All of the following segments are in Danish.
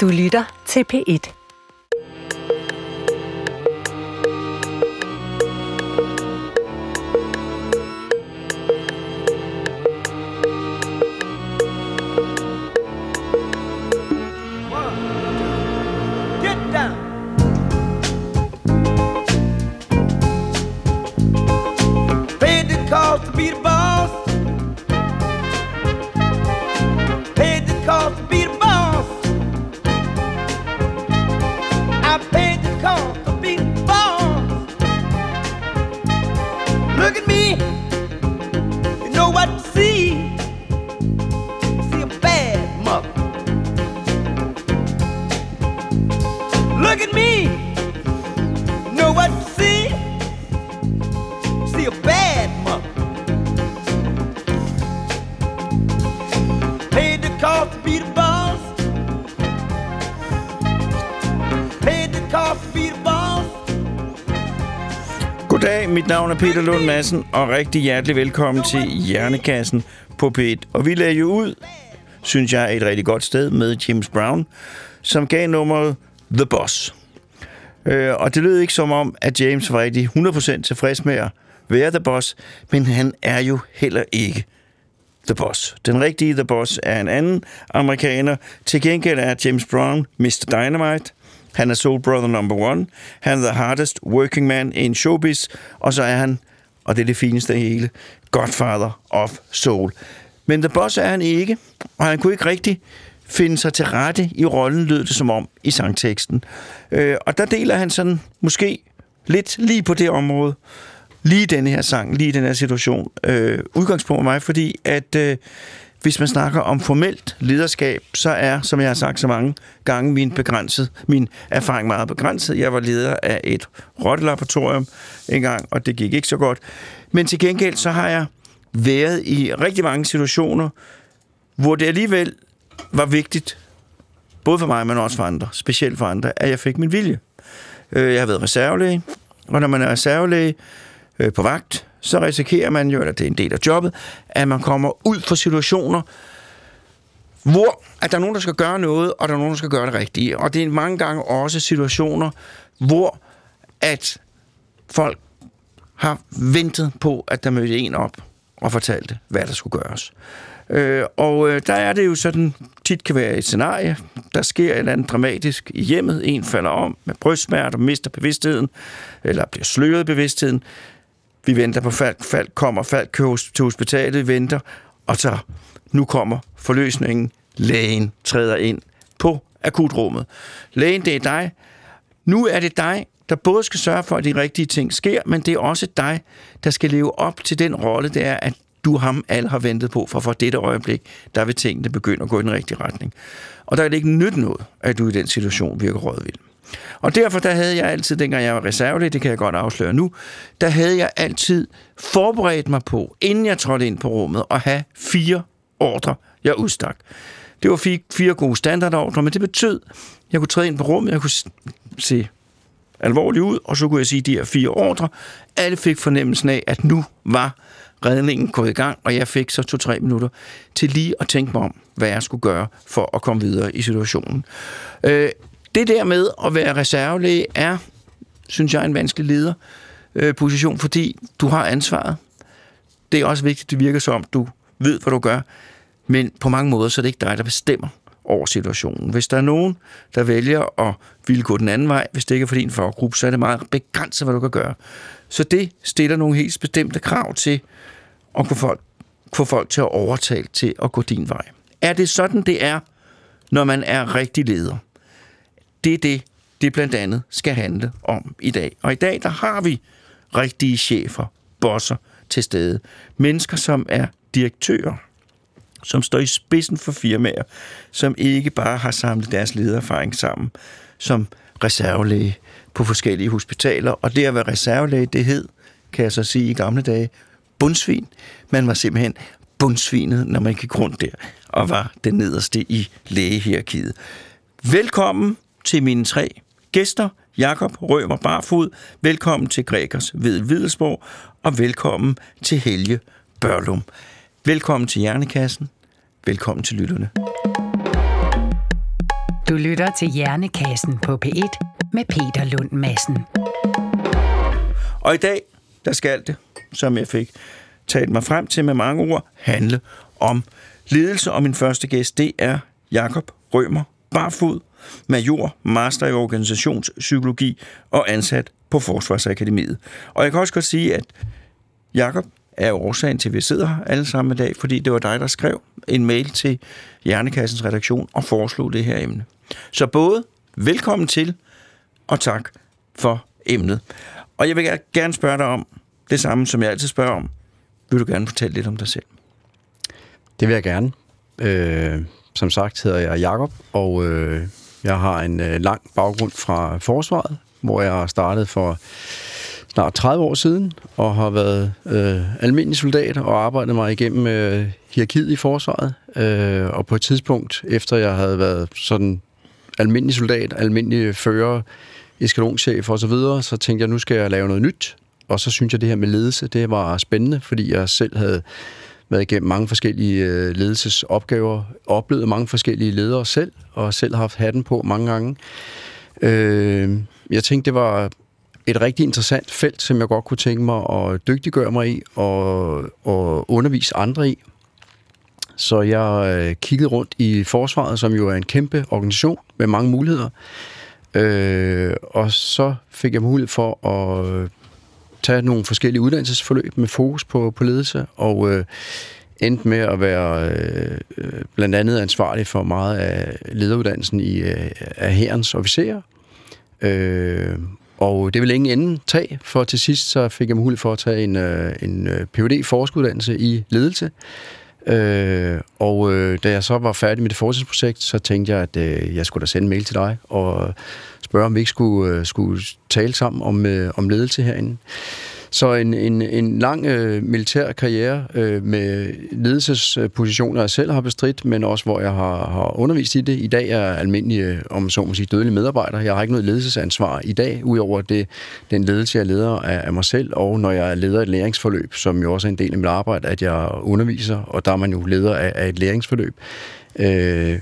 Du lytter til P1. Goddag, mit navn er Peter Lund Madsen, og rigtig hjertelig velkommen til Hjernekassen på P1. Og vi lagde jo ud, synes jeg, et rigtig godt sted med James Brown, som gav nummeret The Boss. Øh, og det lød ikke som om, at James var rigtig 100% tilfreds med at være The Boss, men han er jo heller ikke The Boss. Den rigtige The Boss er en anden amerikaner. Til gengæld er James Brown Mr. Dynamite. Han er Soul Brother number one. Han er the hardest working man in showbiz. Og så er han, og det er det fineste af hele, Godfather of Soul. Men The Boss er han ikke, og han kunne ikke rigtig finde sig til rette i rollen, lød det som om i sangteksten. Øh, og der deler han sådan måske lidt lige på det område, lige denne her sang, lige den her situation, øh, udgangspunkt for mig, fordi at øh, hvis man snakker om formelt lederskab, så er, som jeg har sagt så mange gange, min, begrænset, min erfaring meget begrænset. Jeg var leder af et rottelaboratorium engang, og det gik ikke så godt. Men til gengæld så har jeg været i rigtig mange situationer, hvor det alligevel var vigtigt, både for mig, men også for andre, specielt for andre, at jeg fik min vilje. Øh, Jeg har været reservelæge, og når man er reservelæge øh, på vagt, så risikerer man jo, eller det er en del af jobbet, at man kommer ud for situationer, hvor at der er nogen, der skal gøre noget, og der er nogen, der skal gøre det rigtige. Og det er mange gange også situationer, hvor at folk har ventet på, at der mødte en op og fortalte, hvad der skulle gøres. Øh, og øh, der er det jo sådan, tit kan være et scenarie, der sker et eller andet dramatisk i hjemmet, en falder om med brystsmerter, mister bevidstheden, eller bliver sløret bevidstheden. Vi venter på Falk, Falk kommer, Falk kører til hospitalet, venter, og så nu kommer forløsningen. Lægen træder ind på akutrummet. Lægen, det er dig. Nu er det dig, der både skal sørge for, at de rigtige ting sker, men det er også dig, der skal leve op til den rolle, det er, at du ham alle har ventet på, for for dette øjeblik, der vil tingene begynde at gå i den rigtige retning. Og der er det ikke nytte noget, at du i den situation virker rådvild. Og derfor der havde jeg altid, dengang jeg var reservelig, det kan jeg godt afsløre nu, der havde jeg altid forberedt mig på, inden jeg trådte ind på rummet, at have fire ordre, jeg udstak. Det var fire, fire gode standardordre, men det betød, at jeg kunne træde ind på rummet, jeg kunne se alvorligt ud, og så kunne jeg sige de her fire ordre. Alle fik fornemmelsen af, at nu var redningen gået i gang, og jeg fik så to-tre minutter til lige at tænke mig om, hvad jeg skulle gøre for at komme videre i situationen. Øh, det der med at være reservelæge er, synes jeg, en vanskelig lederposition, fordi du har ansvaret. Det er også vigtigt, at det virker som du ved, hvad du gør, men på mange måder, så er det ikke dig, der bestemmer over situationen. Hvis der er nogen, der vælger at ville gå den anden vej, hvis det ikke er for din faggruppe, så er det meget begrænset, hvad du kan gøre. Så det stiller nogle helt bestemte krav til at få folk, få folk til at overtale til at gå din vej. Er det sådan, det er, når man er rigtig leder? Det er det, det blandt andet skal handle om i dag. Og i dag, der har vi rigtige chefer, bosser til stede. Mennesker, som er direktører, som står i spidsen for firmaer, som ikke bare har samlet deres ledererfaring sammen som reservelæge på forskellige hospitaler. Og det at være reservelæge, det hed, kan jeg så sige i gamle dage, bundsvin. Man var simpelthen bundsvinet, når man gik rundt der og var den nederste i lægehierarkiet. Velkommen til mine tre gæster. Jakob Rømer Barfod, velkommen til Gregers ved Videlsborg, og velkommen til Helge Børlum. Velkommen til Hjernekassen. Velkommen til lytterne. Du lytter til Hjernekassen på P1 med Peter Lund Madsen. Og i dag, der skal det, som jeg fik talt mig frem til med mange ord, handle om ledelse. Og min første gæst, det er Jakob Rømer Barfod, major, master i organisationspsykologi og ansat på Forsvarsakademiet. Og jeg kan også godt sige, at Jakob er årsagen til, at vi sidder her alle sammen i dag, fordi det var dig, der skrev en mail til Hjernekassens redaktion og foreslog det her emne. Så både velkommen til, og tak for emnet. Og jeg vil gerne spørge dig om det samme, som jeg altid spørger om. Vil du gerne fortælle lidt om dig selv? Det vil jeg gerne. Øh, som sagt hedder jeg Jakob og øh, jeg har en øh, lang baggrund fra forsvaret, hvor jeg startede for snart 30 år siden, og har været øh, almindelig soldat og arbejdet mig igennem øh, hierarkiet i forsvaret. Øh, og på et tidspunkt, efter jeg havde været sådan almindelig soldat, almindelig fører, eskalonchef og så videre, så tænkte jeg, nu skal jeg lave noget nyt. Og så synes jeg, det her med ledelse, det var spændende, fordi jeg selv havde været igennem mange forskellige øh, ledelsesopgaver, oplevet mange forskellige ledere selv, og selv haft hatten på mange gange. Øh, jeg tænkte, det var et rigtig interessant felt, som jeg godt kunne tænke mig at dygtiggøre mig i og, og undervise andre i. Så jeg øh, kiggede rundt i Forsvaret, som jo er en kæmpe organisation med mange muligheder. Øh, og så fik jeg mulighed for at tage nogle forskellige uddannelsesforløb med fokus på, på ledelse, og øh, endte med at være øh, blandt andet ansvarlig for meget af lederuddannelsen i, øh, af herrens officerer. Øh, og det ville ingen ende tage, for til sidst så fik jeg mulighed for at tage en, øh, en øh, phd forskuddannelse i ledelse. Øh, og øh, da jeg så var færdig med det forskningsprojekt, så tænkte jeg, at øh, jeg skulle da sende en mail til dig og spørge, om vi ikke skulle, øh, skulle tale sammen om, øh, om ledelse herinde. Så en, en, en lang øh, militær karriere øh, med ledelsespositioner, jeg selv har bestridt, men også hvor jeg har, har undervist i det. I dag er jeg almindelig, øh, om så må sige, dødelig medarbejder. Jeg har ikke noget ledelsesansvar i dag, udover det, den ledelse, jeg leder af, af mig selv, og når jeg leder et læringsforløb, som jo også er en del af mit arbejde, at jeg underviser, og der er man jo leder af, af et læringsforløb. Øh,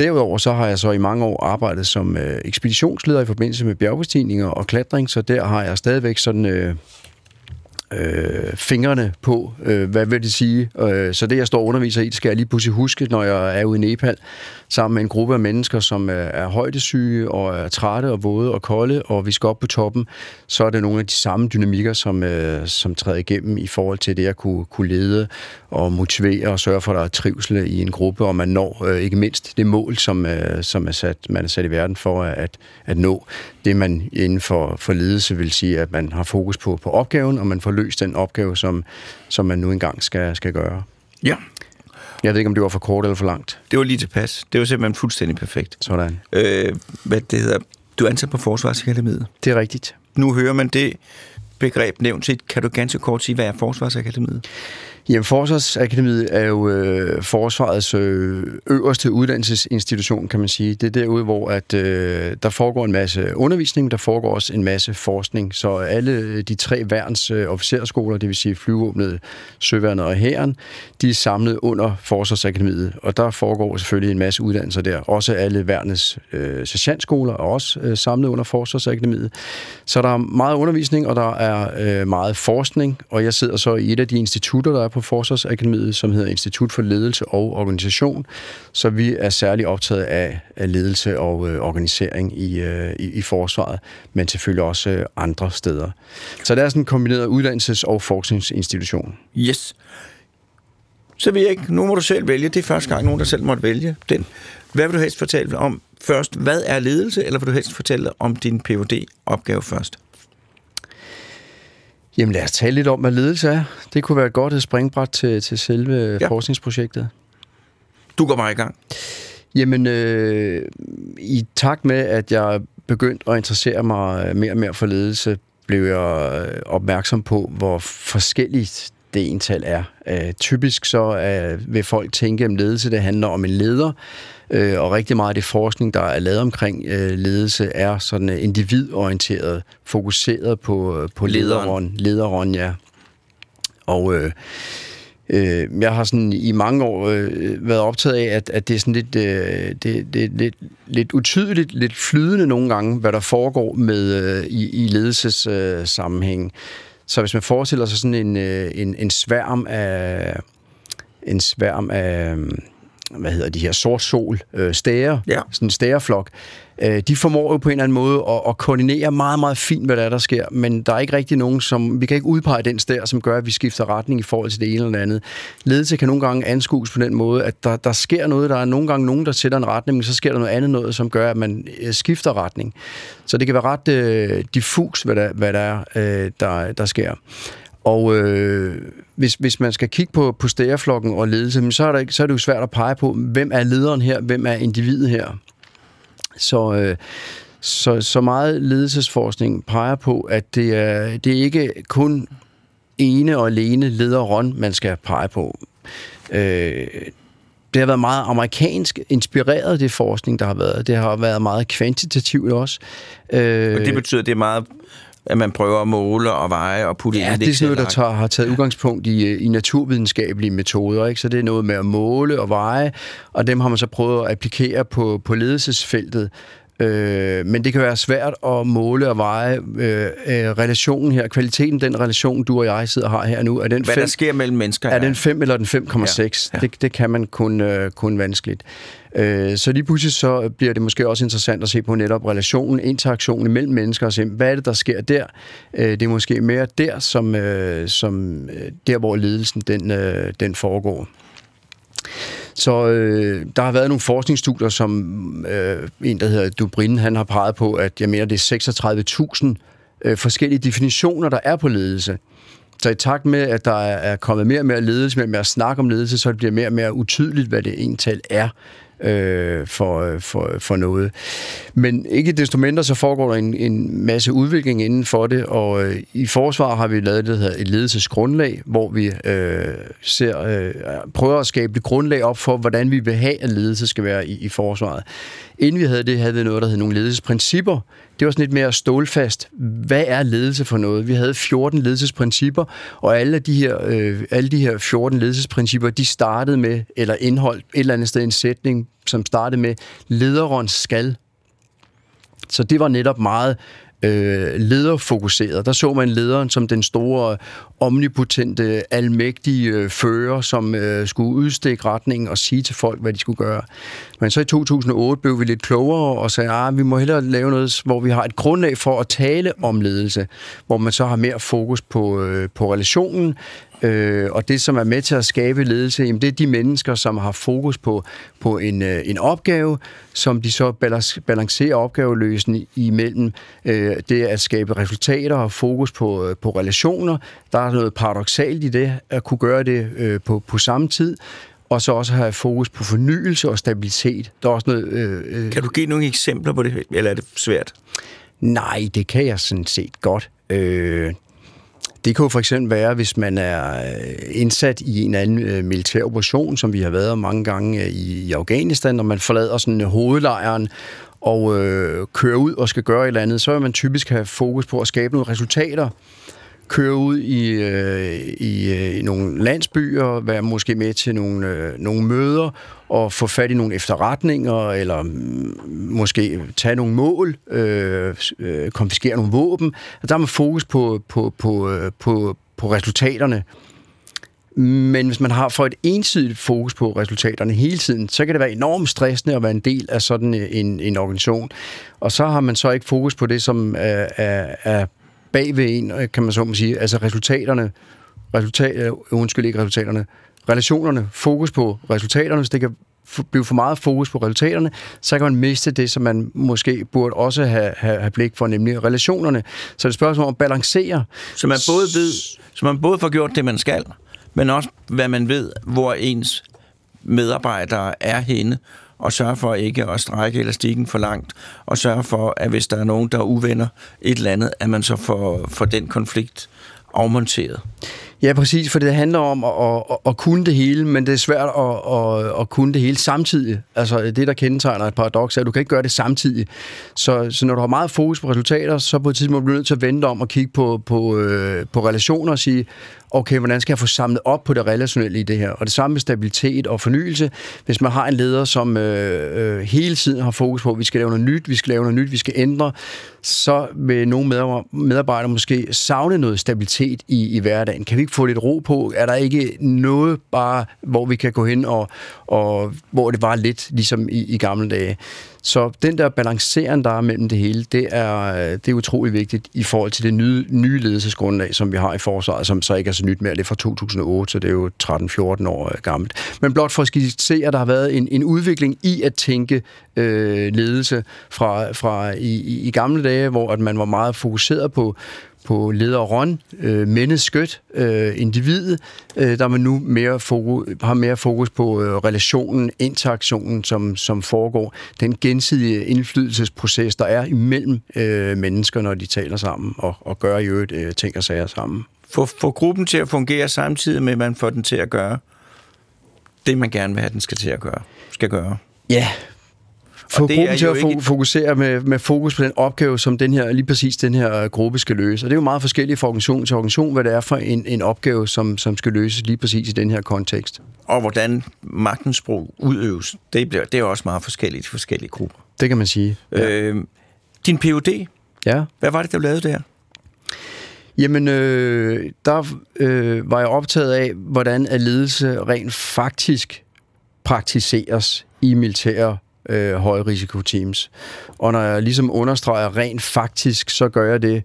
Derudover så har jeg så i mange år arbejdet som øh, ekspeditionsleder i forbindelse med bjergbestigninger og klatring, så der har jeg stadigvæk sådan øh, øh, fingrene på, øh, hvad vil det sige. Øh, så det, jeg står og underviser i, det skal jeg lige pludselig huske, når jeg er ude i Nepal, sammen med en gruppe af mennesker, som er, er højdesyge og er trætte og våde og kolde, og vi skal op på toppen, så er det nogle af de samme dynamikker, som, øh, som træder igennem i forhold til det at kunne, kunne lede og motivere og sørge for, at der er trivsel i en gruppe, og man når øh, ikke mindst det mål, som, øh, som er sat, man er sat i verden for at, at nå. Det man inden for, for ledelse vil sige, at man har fokus på, på opgaven, og man får løst den opgave, som, som man nu engang skal, skal gøre. Ja. Jeg ved ikke, om det var for kort eller for langt. Det var lige tilpas. Det var simpelthen fuldstændig perfekt. Sådan. Øh, hvad det hedder, du er ansat på Forsvarsakademiet. Det er rigtigt. Nu hører man det begreb nævnt til. Kan du ganske kort sige, hvad er Forsvarsakademiet? Jamen, Forsvarsakademiet er jo øh, forsvarets øh, øverste uddannelsesinstitution, kan man sige. Det er derude, hvor at, øh, der foregår en masse undervisning, der foregår også en masse forskning. Så alle øh, de tre værns øh, officerskoler, det vil sige flyvåbnet, søværnet og hæren, de er samlet under Forsvarsakademiet, og der foregår selvfølgelig en masse uddannelser der. Også alle værnets øh, sergeantskoler er også øh, samlet under Forsvarsakademiet. Så der er meget undervisning, og der er øh, meget forskning, og jeg sidder så i et af de institutter, der er på Forsvarsakademiet, som hedder Institut for Ledelse og Organisation. Så vi er særlig optaget af, af ledelse og øh, organisering i, øh, i, i forsvaret, men selvfølgelig også øh, andre steder. Så det er sådan en kombineret uddannelses- og forskningsinstitution. Yes. Så vil jeg ikke, nu må du selv vælge. Det er første gang, nogen der selv måtte vælge den. Hvad vil du helst fortælle om først? Hvad er ledelse, eller vil du helst fortælle om din phd opgave først? Jamen lad os tale lidt om, hvad ledelse er. Det kunne være et godt springbræt til, til selve ja. forskningsprojektet. Du går bare i gang. Jamen, øh, i takt med, at jeg begyndte at interessere mig mere og mere for ledelse, blev jeg opmærksom på, hvor forskelligt det ental er. Øh, typisk så øh, vil folk tænke, at ledelse det handler om en leder, øh, og rigtig meget af det forskning, der er lavet omkring øh, ledelse, er sådan øh, individorienteret, fokuseret på, øh, på lederen. lederen, lederen ja. Og øh, øh, jeg har sådan i mange år øh, været optaget af, at, at det er sådan lidt, øh, det, det lidt, lidt utydeligt, lidt flydende nogle gange, hvad der foregår med øh, i, i ledelsessammenhæng. Øh, sammenhæng. så hvis man forestiller sig sådan en, øh, en, en sværm af en sværm af hvad hedder de her, sort sol, øh, stære, ja. sådan en stæreflok, øh, de formår jo på en eller anden måde at, at koordinere meget, meget fint, hvad der er, der sker, men der er ikke rigtig nogen, som, vi kan ikke udpege den stær, som gør, at vi skifter retning i forhold til det ene eller andet. Ledelse kan nogle gange anskues på den måde, at der, der sker noget, der er nogle gange nogen, der sætter en retning, men så sker der noget andet noget, som gør, at man øh, skifter retning. Så det kan være ret øh, diffus, hvad der, hvad der er, øh, der, der sker. Og øh, hvis, hvis man skal kigge på, på stæreflokken og ledelse, så er, der, så er det jo svært at pege på, hvem er lederen her, hvem er individet her. Så, øh, så, så meget ledelsesforskning peger på, at det er, det er ikke kun ene og alene lederen, man skal pege på. Øh, det har været meget amerikansk inspireret, det forskning, der har været. Det har været meget kvantitativt også. Øh, og det betyder, at det er meget at man prøver at måle og veje og putte ja, ind i det er noget, der tager, har taget udgangspunkt i, i naturvidenskabelige metoder. Ikke? Så det er noget med at måle og veje, og dem har man så prøvet at applikere på, på ledelsesfeltet. Øh, men det kan være svært at måle og veje øh, øh, relationen her, kvaliteten, den relation, du og jeg sidder og har her nu. Er den Hvad fem, der sker mellem mennesker Er den 5 eller den 5,6? Ja, ja. Det, det kan man kun, øh, kun vanskeligt. Øh, så lige pludselig så bliver det måske også interessant at se på netop relationen, interaktionen mellem mennesker og se, hvad er det, der sker der? Øh, det er måske mere der, som, øh, som øh, der, hvor ledelsen den, øh, den foregår. Så øh, der har været nogle forskningsstudier, som øh, en, der hedder Dubrin, han har peget på, at jeg mener, det er 36.000 øh, forskellige definitioner, der er på ledelse. Så i takt med, at der er kommet mere og mere ledelse, mere og mere snak om ledelse, så det bliver mere og mere utydeligt, hvad det egentlig er øh, for, øh, for, for noget. Men ikke desto mindre, så foregår der en, en masse udvikling inden for det, og øh, i forsvar har vi lavet det, der hedder et ledelsesgrundlag, hvor vi øh, ser, øh, prøver at skabe et grundlag op for, hvordan vi vil have, at ledelse skal være i, i forsvaret. Inden vi havde det, havde vi noget, der hed nogle ledelsesprincipper. Det var sådan lidt mere stålfast. Hvad er ledelse for noget? Vi havde 14 ledelsesprincipper, og alle de her, øh, alle de her 14 ledelsesprincipper, de startede med, eller indholdt et eller andet sted en sætning, som startede med, lederen skal. Så det var netop meget øh, lederfokuseret. Der så man lederen som den store, omnipotente, almægtige øh, fører, som øh, skulle udstikke retningen og sige til folk, hvad de skulle gøre. Men så i 2008 blev vi lidt klogere og sagde, at vi må hellere lave noget, hvor vi har et grundlag for at tale om ledelse, hvor man så har mere fokus på, øh, på relationen, Øh, og det, som er med til at skabe ledelse, jamen, det er de mennesker, som har fokus på, på en, øh, en opgave, som de så balancerer opgaveløsning imellem. Øh, det at skabe resultater og fokus på, øh, på relationer. Der er noget paradoxalt i det, at kunne gøre det øh, på, på samme tid og så også have fokus på fornyelse og stabilitet. Der er også noget... Øh, øh, kan du give nogle eksempler på det, eller er det svært? Nej, det kan jeg sådan set godt. Øh, det kan jo for eksempel være, hvis man er øh, indsat i en anden øh, militær operation, som vi har været mange gange øh, i, Afghanistan, når man forlader sådan hovedlejren og øh, kører ud og skal gøre et eller andet, så vil man typisk have fokus på at skabe nogle resultater, køre ud i, øh, i, øh, i nogle landsbyer, være måske med til nogle, øh, nogle møder og få fat i nogle efterretninger, eller mm, måske tage nogle mål, øh, øh, konfiskere nogle våben. Og der er man fokus på, på, på, øh, på, på resultaterne. Men hvis man har for et ensidigt fokus på resultaterne hele tiden, så kan det være enormt stressende at være en del af sådan en, en organisation. Og så har man så ikke fokus på det, som øh, er, er, er bag ved en, øh, kan man så må sige, altså resultaterne, resultat, øh, undskyld ikke resultaterne, relationerne, fokus på resultaterne, så det kan blive for meget fokus på resultaterne, så kan man miste det, som man måske burde også have, have, have blik for, nemlig relationerne. Så det er et spørgsmål om at balancere. Så man både ved, så man både får gjort det, man skal, men også hvad man ved, hvor ens medarbejdere er henne, og sørge for ikke at strække elastikken for langt, og sørge for, at hvis der er nogen, der uvenner et eller andet, at man så får, får den konflikt afmonteret. Ja, præcis, for det handler om at, at, at kunne det hele, men det er svært at, at, at kunne det hele samtidig. Altså det, der kendetegner et paradoks, er, at du kan ikke gøre det samtidig. Så, så når du har meget fokus på resultater, så på et tidspunkt bliver du nødt til at vente om og kigge på, på, øh, på relationer og sige, okay, hvordan skal jeg få samlet op på det relationelle i det her? Og det samme med stabilitet og fornyelse. Hvis man har en leder, som øh, øh, hele tiden har fokus på, at vi skal lave noget nyt, vi skal lave noget nyt, vi skal ændre, så vil nogle medarbejdere måske savne noget stabilitet i, i hverdagen. Kan vi lidt, få lidt ro på? Er der ikke noget bare, hvor vi kan gå hen og, og hvor det var lidt ligesom i, i gamle dage? Så den der balancering, der er mellem det hele, det er, øh, det er utrolig vigtigt i forhold til det nye, nye ledelsesgrundlag, som vi har i forsvaret, som så ikke er så nyt mere. Det er fra 2008, så det er jo 13-14 år øh, gammelt. Men blot for at skitsere, at der har været en, en udvikling i at tænke øh, ledelse fra, fra i, i gamle dage, hvor at man var meget fokuseret på, på lederånd, øh, mennesket, øh, individet, øh, der man nu mere fokus, har mere fokus på øh, relationen, interaktionen, som, som foregår. Den gensidige indflydelsesproces, der er imellem øh, mennesker, når de taler sammen og, og gør i øvrigt øh, ting og sager sammen. Få, få gruppen til at fungere samtidig med, at man får den til at gøre det, man gerne vil have, den skal til at gøre. Skal gøre. Ja, få gruppen til at ikke... fokusere med, med fokus på den opgave, som den her, lige præcis den her gruppe skal løse. Og det er jo meget forskelligt fra organisation til organisation, hvad det er for en, en opgave, som, som skal løses lige præcis i den her kontekst. Og hvordan magtens brug udøves, det, bliver, det er også meget forskelligt i forskellige grupper. Det kan man sige. Ja. Øh, din PhD, ja. hvad var det, du lavede der? Jamen, øh, der øh, var jeg optaget af, hvordan at ledelse rent faktisk praktiseres i militære øh, højrisikoteams. Og når jeg ligesom understreger rent faktisk, så gør jeg det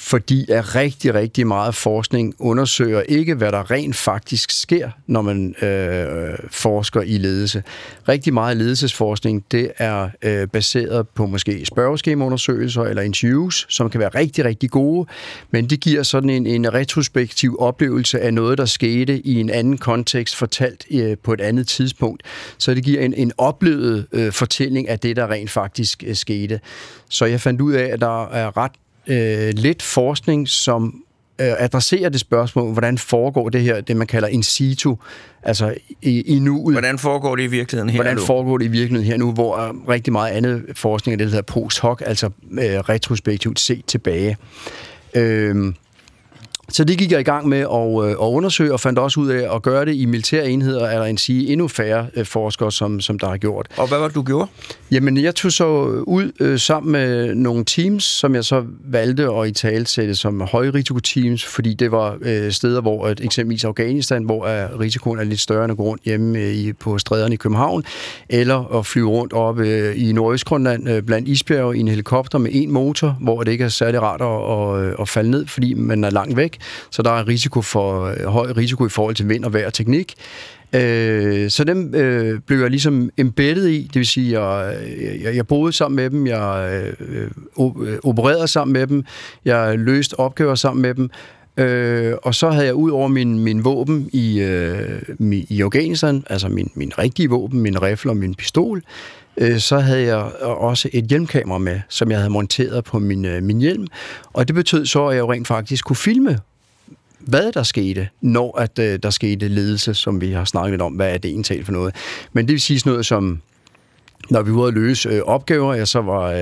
fordi at rigtig, rigtig meget forskning undersøger ikke, hvad der rent faktisk sker, når man øh, forsker i ledelse. Rigtig meget ledelsesforskning, det er øh, baseret på måske spørgeskemaundersøgelser eller interviews, som kan være rigtig, rigtig gode, men det giver sådan en, en retrospektiv oplevelse af noget, der skete i en anden kontekst, fortalt øh, på et andet tidspunkt. Så det giver en, en oplevet øh, fortælling af det, der rent faktisk øh, skete. Så jeg fandt ud af, at der er ret øh, lidt forskning, som øh, adresserer det spørgsmål, hvordan foregår det her, det man kalder in situ, altså i, i nuet. Hvordan foregår det i virkeligheden her Hvordan nu? foregår det i virkeligheden her nu, hvor rigtig meget andet forskning er det, der hedder post hoc, altså øh, retrospektivt set tilbage. Øh, så det gik jeg i gang med at, øh, at undersøge, og fandt også ud af at gøre det i militære enheder, er der en sige endnu færre øh, forskere, som, som der har gjort. Og hvad var det, du gjorde? Jamen, jeg tog så ud øh, sammen med nogle teams, som jeg så valgte at i talsætte som højrisikoteams, fordi det var øh, steder, hvor at, eksempelvis Afghanistan, hvor er risikoen er lidt større end at gå rundt hjemme øh, i, på stræderne i København, eller at flyve rundt op øh, i Nordøstgrønland øh, blandt isbjerge i en helikopter med en motor, hvor det ikke er særlig rart at, at, at falde ned, fordi man er langt væk så der er risiko for øh, høj risiko i forhold til vind og vejr og teknik. Øh, så dem øh, blev jeg ligesom embeddet i, det vil sige, jeg, øh, jeg, jeg boede sammen med dem, jeg øh, øh, opererede sammen med dem, jeg løste opgaver sammen med dem, Øh, og så havde jeg ud over min, min våben i, øh, i Afghanistan, altså min, min rigtige våben, min rifle og min pistol, øh, så havde jeg også et hjelmkamera med, som jeg havde monteret på min, øh, min hjelm. Og det betød så, at jeg jo rent faktisk kunne filme hvad der skete, når at, øh, der skete ledelse, som vi har snakket lidt om. Hvad er det egentlig for noget? Men det vil sige sådan noget som når vi var ude at løse øh, opgaver, jeg så var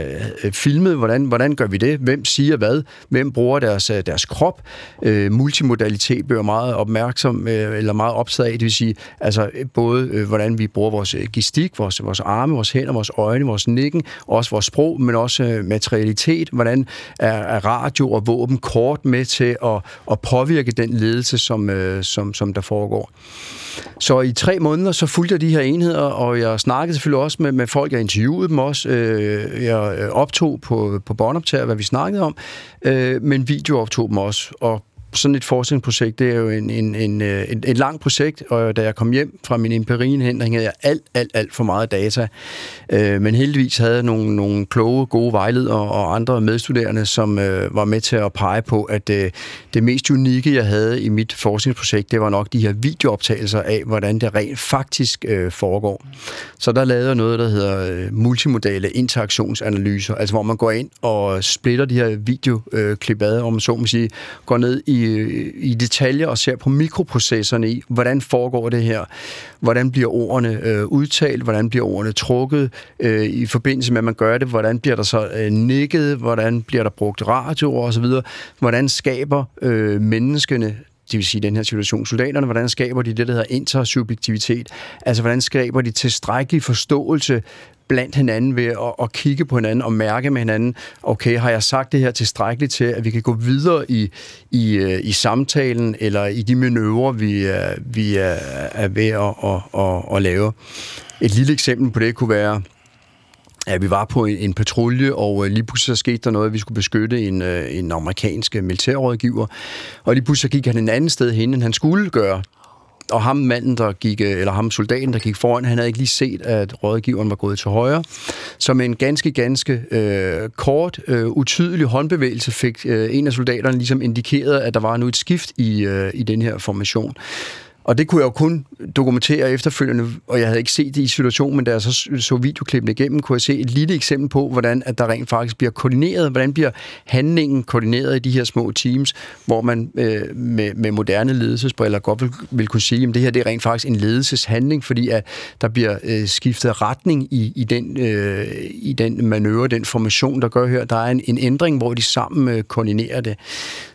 øh, filmet, hvordan, hvordan gør vi det? Hvem siger hvad? Hvem bruger deres, øh, deres krop? Øh, multimodalitet bliver meget opmærksom, øh, eller meget optaget af, det vil sige, altså både øh, hvordan vi bruger vores øh, gestik, vores, vores arme, vores hænder, vores øjne, vores nikken, også vores sprog, men også øh, materialitet. Hvordan er, er radio og våben kort med til at, at påvirke den ledelse, som, øh, som, som der foregår? Så i tre måneder, så fulgte jeg de her enheder, og jeg snakkede selvfølgelig også med, med folk, jeg interviewede dem også. Øh, jeg øh, optog på, på båndoptager, hvad vi snakkede om, øh, men videooptog dem også. Og sådan et forskningsprojekt, det er jo en, en, en, øh, en, et langt projekt, og da jeg kom hjem fra min empirien havde jeg alt, alt, alt for meget data. Øh, men heldigvis havde jeg nogle, nogle kloge, gode vejledere og andre medstuderende, som øh, var med til at pege på, at øh, det mest unikke, jeg havde i mit forskningsprojekt, det var nok de her videooptagelser af, hvordan det rent faktisk øh, foregår. Så der lavede jeg noget, der hedder øh, multimodale interaktionsanalyser, altså hvor man går ind og splitter de her videoklip ad, om man så må sige, går ned i i, i detaljer og ser på mikroprocesserne i, hvordan foregår det her, hvordan bliver ordene øh, udtalt, hvordan bliver ordene trukket øh, i forbindelse med, at man gør det, hvordan bliver der så øh, nikket, hvordan bliver der brugt radio osv., hvordan skaber øh, menneskene det vil sige i den her situation, soldaterne, hvordan skaber de det, der hedder intersubjektivitet? Altså, hvordan skaber de tilstrækkelig forståelse blandt hinanden ved at, at kigge på hinanden og mærke med hinanden, okay, har jeg sagt det her tilstrækkeligt til, at vi kan gå videre i, i, øh, i samtalen eller i de manøvrer, vi øh, vi er, er ved at, at, at, at lave. Et lille eksempel på det kunne være, Ja, vi var på en, en patrulje, og øh, lige pludselig så skete der noget, at vi skulle beskytte en, øh, en amerikansk øh, militærrådgiver. Og lige pludselig gik han en anden sted hen, end han skulle gøre. Og ham manden, der gik, øh, eller ham soldaten, der gik foran, han havde ikke lige set, at rådgiveren var gået til højre. Så med en ganske, ganske øh, kort, øh, utydelig håndbevægelse fik øh, en af soldaterne ligesom indikeret, at der var nu et skift i, øh, i den her formation. Og det kunne jeg jo kun dokumentere efterfølgende, og jeg havde ikke set det i situationen, men da jeg så så videoklippene igennem, kunne jeg se et lille eksempel på, hvordan at der rent faktisk bliver koordineret, hvordan bliver handlingen koordineret i de her små teams, hvor man øh, med, med moderne ledelsesbriller godt vil, vil kunne sige, at det her det er rent faktisk en ledelseshandling, fordi at der bliver øh, skiftet retning i, i, den, øh, i den manøvre, den formation, der gør her. Der er en, en ændring, hvor de sammen øh, koordinerer det.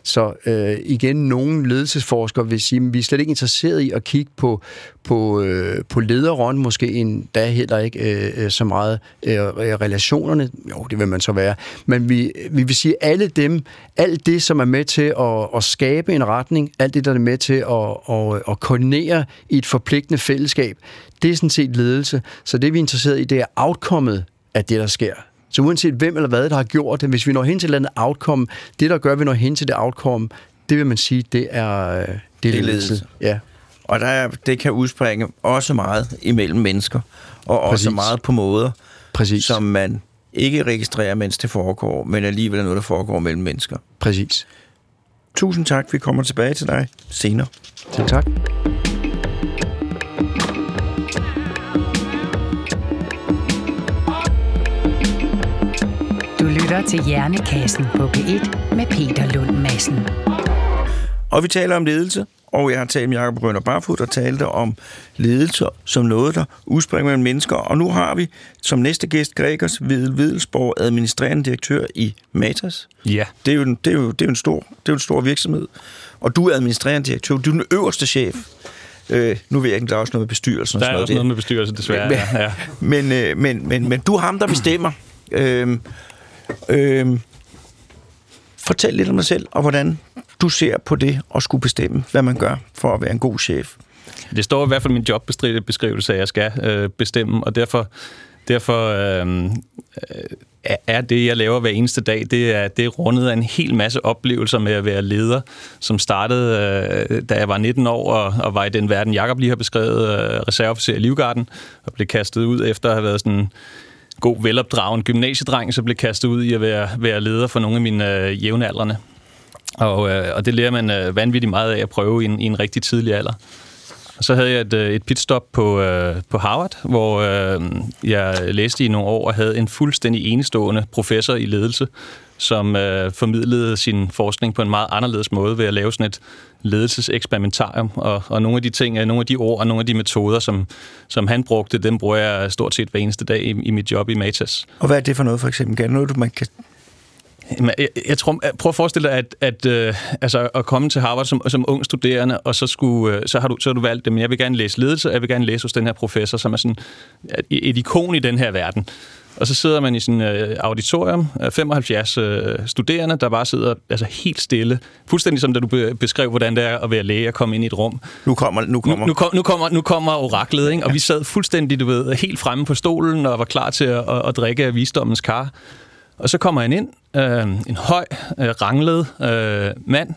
Så øh, igen, nogle ledelsesforskere vil sige, at vi er slet ikke interesseret i at kigge på, på, øh, på lederrollen, måske endda heller ikke øh, så meget øh, relationerne. Jo, det vil man så være. Men vi, vi vil sige, alle dem, alt det, som er med til at, at skabe en retning, alt det, der er med til at, at, at koordinere i et forpligtende fællesskab, det er sådan set ledelse. Så det, vi er interesseret i, det er outcomet af det, der sker. Så uanset hvem eller hvad, der har gjort det, hvis vi når hen til et andet outcome, det, der gør, at vi når hen til det outcome, det vil man sige, det er, det er, det er ledelse. Ja. Og der er, det kan udspringe også meget imellem mennesker, og Præcis. også meget på måder, Præcis. som man ikke registrerer, mens det foregår, men alligevel er noget, der foregår mellem mennesker. Præcis. Tusind tak. Vi kommer tilbage til dig senere. Selv tak. Du lytter til Hjernekassen på P1 med Peter Lund Madsen. Og vi taler om ledelse, og jeg har talt med Jacob Rønner Barfod, der talte om ledelse som noget, der udspringer mellem mennesker. Og nu har vi som næste gæst Gregers Videl Videlsborg, administrerende direktør i Matas. Ja. Det er jo en, det er jo, det er jo en, stor, det er jo en stor virksomhed. Og du er administrerende direktør. Du er den øverste chef. Øh, nu ved jeg ikke, der er også noget med bestyrelsen. Der er og sådan også noget med bestyrelsen, desværre. Men, ja. ja. men, øh, men, men, men du er ham, der bestemmer. Øh, øh, fortæl lidt om dig selv, og hvordan du ser på det og skulle bestemme, hvad man gør for at være en god chef. Det står i hvert fald i min jobbeskrivelse, at jeg skal øh, bestemme, og derfor, derfor øh, øh, er det, jeg laver hver eneste dag, det er, det er rundet af en hel masse oplevelser med at være leder, som startede, øh, da jeg var 19 år og, og var i den verden, Jakob lige har beskrevet, øh, reserveofficer i Livgarden, og blev kastet ud efter at have været sådan god, velopdragen gymnasiedreng, så blev kastet ud i at være, være leder for nogle af mine øh, jævnaldrende. Og, øh, og det lærer man øh, vanvittigt meget af at prøve i en, i en rigtig tidlig alder. Og så havde jeg et, øh, et pitstop på, øh, på Harvard, hvor øh, jeg læste i nogle år og havde en fuldstændig enestående professor i ledelse, som øh, formidlede sin forskning på en meget anderledes måde ved at lave sådan et ledelseseksperimentarium. Og, og nogle af de ting, øh, nogle af de ord og nogle af de metoder, som, som han brugte, dem bruger jeg stort set hver eneste dag i, i mit job i Matas. Og hvad er det for noget, for eksempel? Er det noget, du man kan jeg, jeg tror, prøv at forestille dig, at, at, øh, altså, at komme til Harvard som, som ung studerende, og så, skulle, øh, så, har du, så har du valgt det, men jeg vil gerne læse ledelse, og jeg vil gerne læse hos den her professor, som er sådan et, ikon i den her verden. Og så sidder man i sin øh, auditorium, 75 øh, studerende, der bare sidder altså, helt stille. Fuldstændig som da du be- beskrev, hvordan det er at være læge og komme ind i et rum. Nu kommer nu kommer, nu, nu, kom, nu kommer, nu kommer oraklet, ikke? og vi sad fuldstændig, du ved, helt fremme på stolen og var klar til at, at, at drikke af visdommens kar. Og så kommer han ind, øh, en høj, øh, ranglet øh, mand,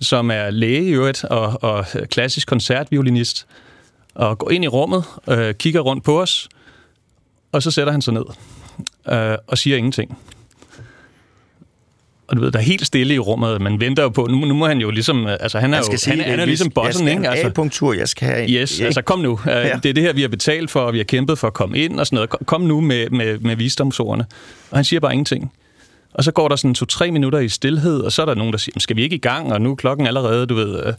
som er læge i øvrigt og, og klassisk koncertviolinist, og går ind i rummet, øh, kigger rundt på os, og så sætter han sig ned øh, og siger ingenting. Og du ved, der er helt stille i rummet. Man venter jo på, nu, nu må han jo ligesom, altså han er jo, sige, han, han er ligesom bossen, ikke? Altså, A-punktur, jeg skal have Yes, ja. altså kom nu. Ja. Det er det her, vi har betalt for, og vi har kæmpet for at komme ind og sådan noget. Kom nu med, med, med visdomsordene. Og han siger bare ingenting. Og så går der sådan to-tre minutter i stillhed, og så er der nogen, der siger, skal vi ikke i gang? Og nu er klokken allerede, du ved, øh,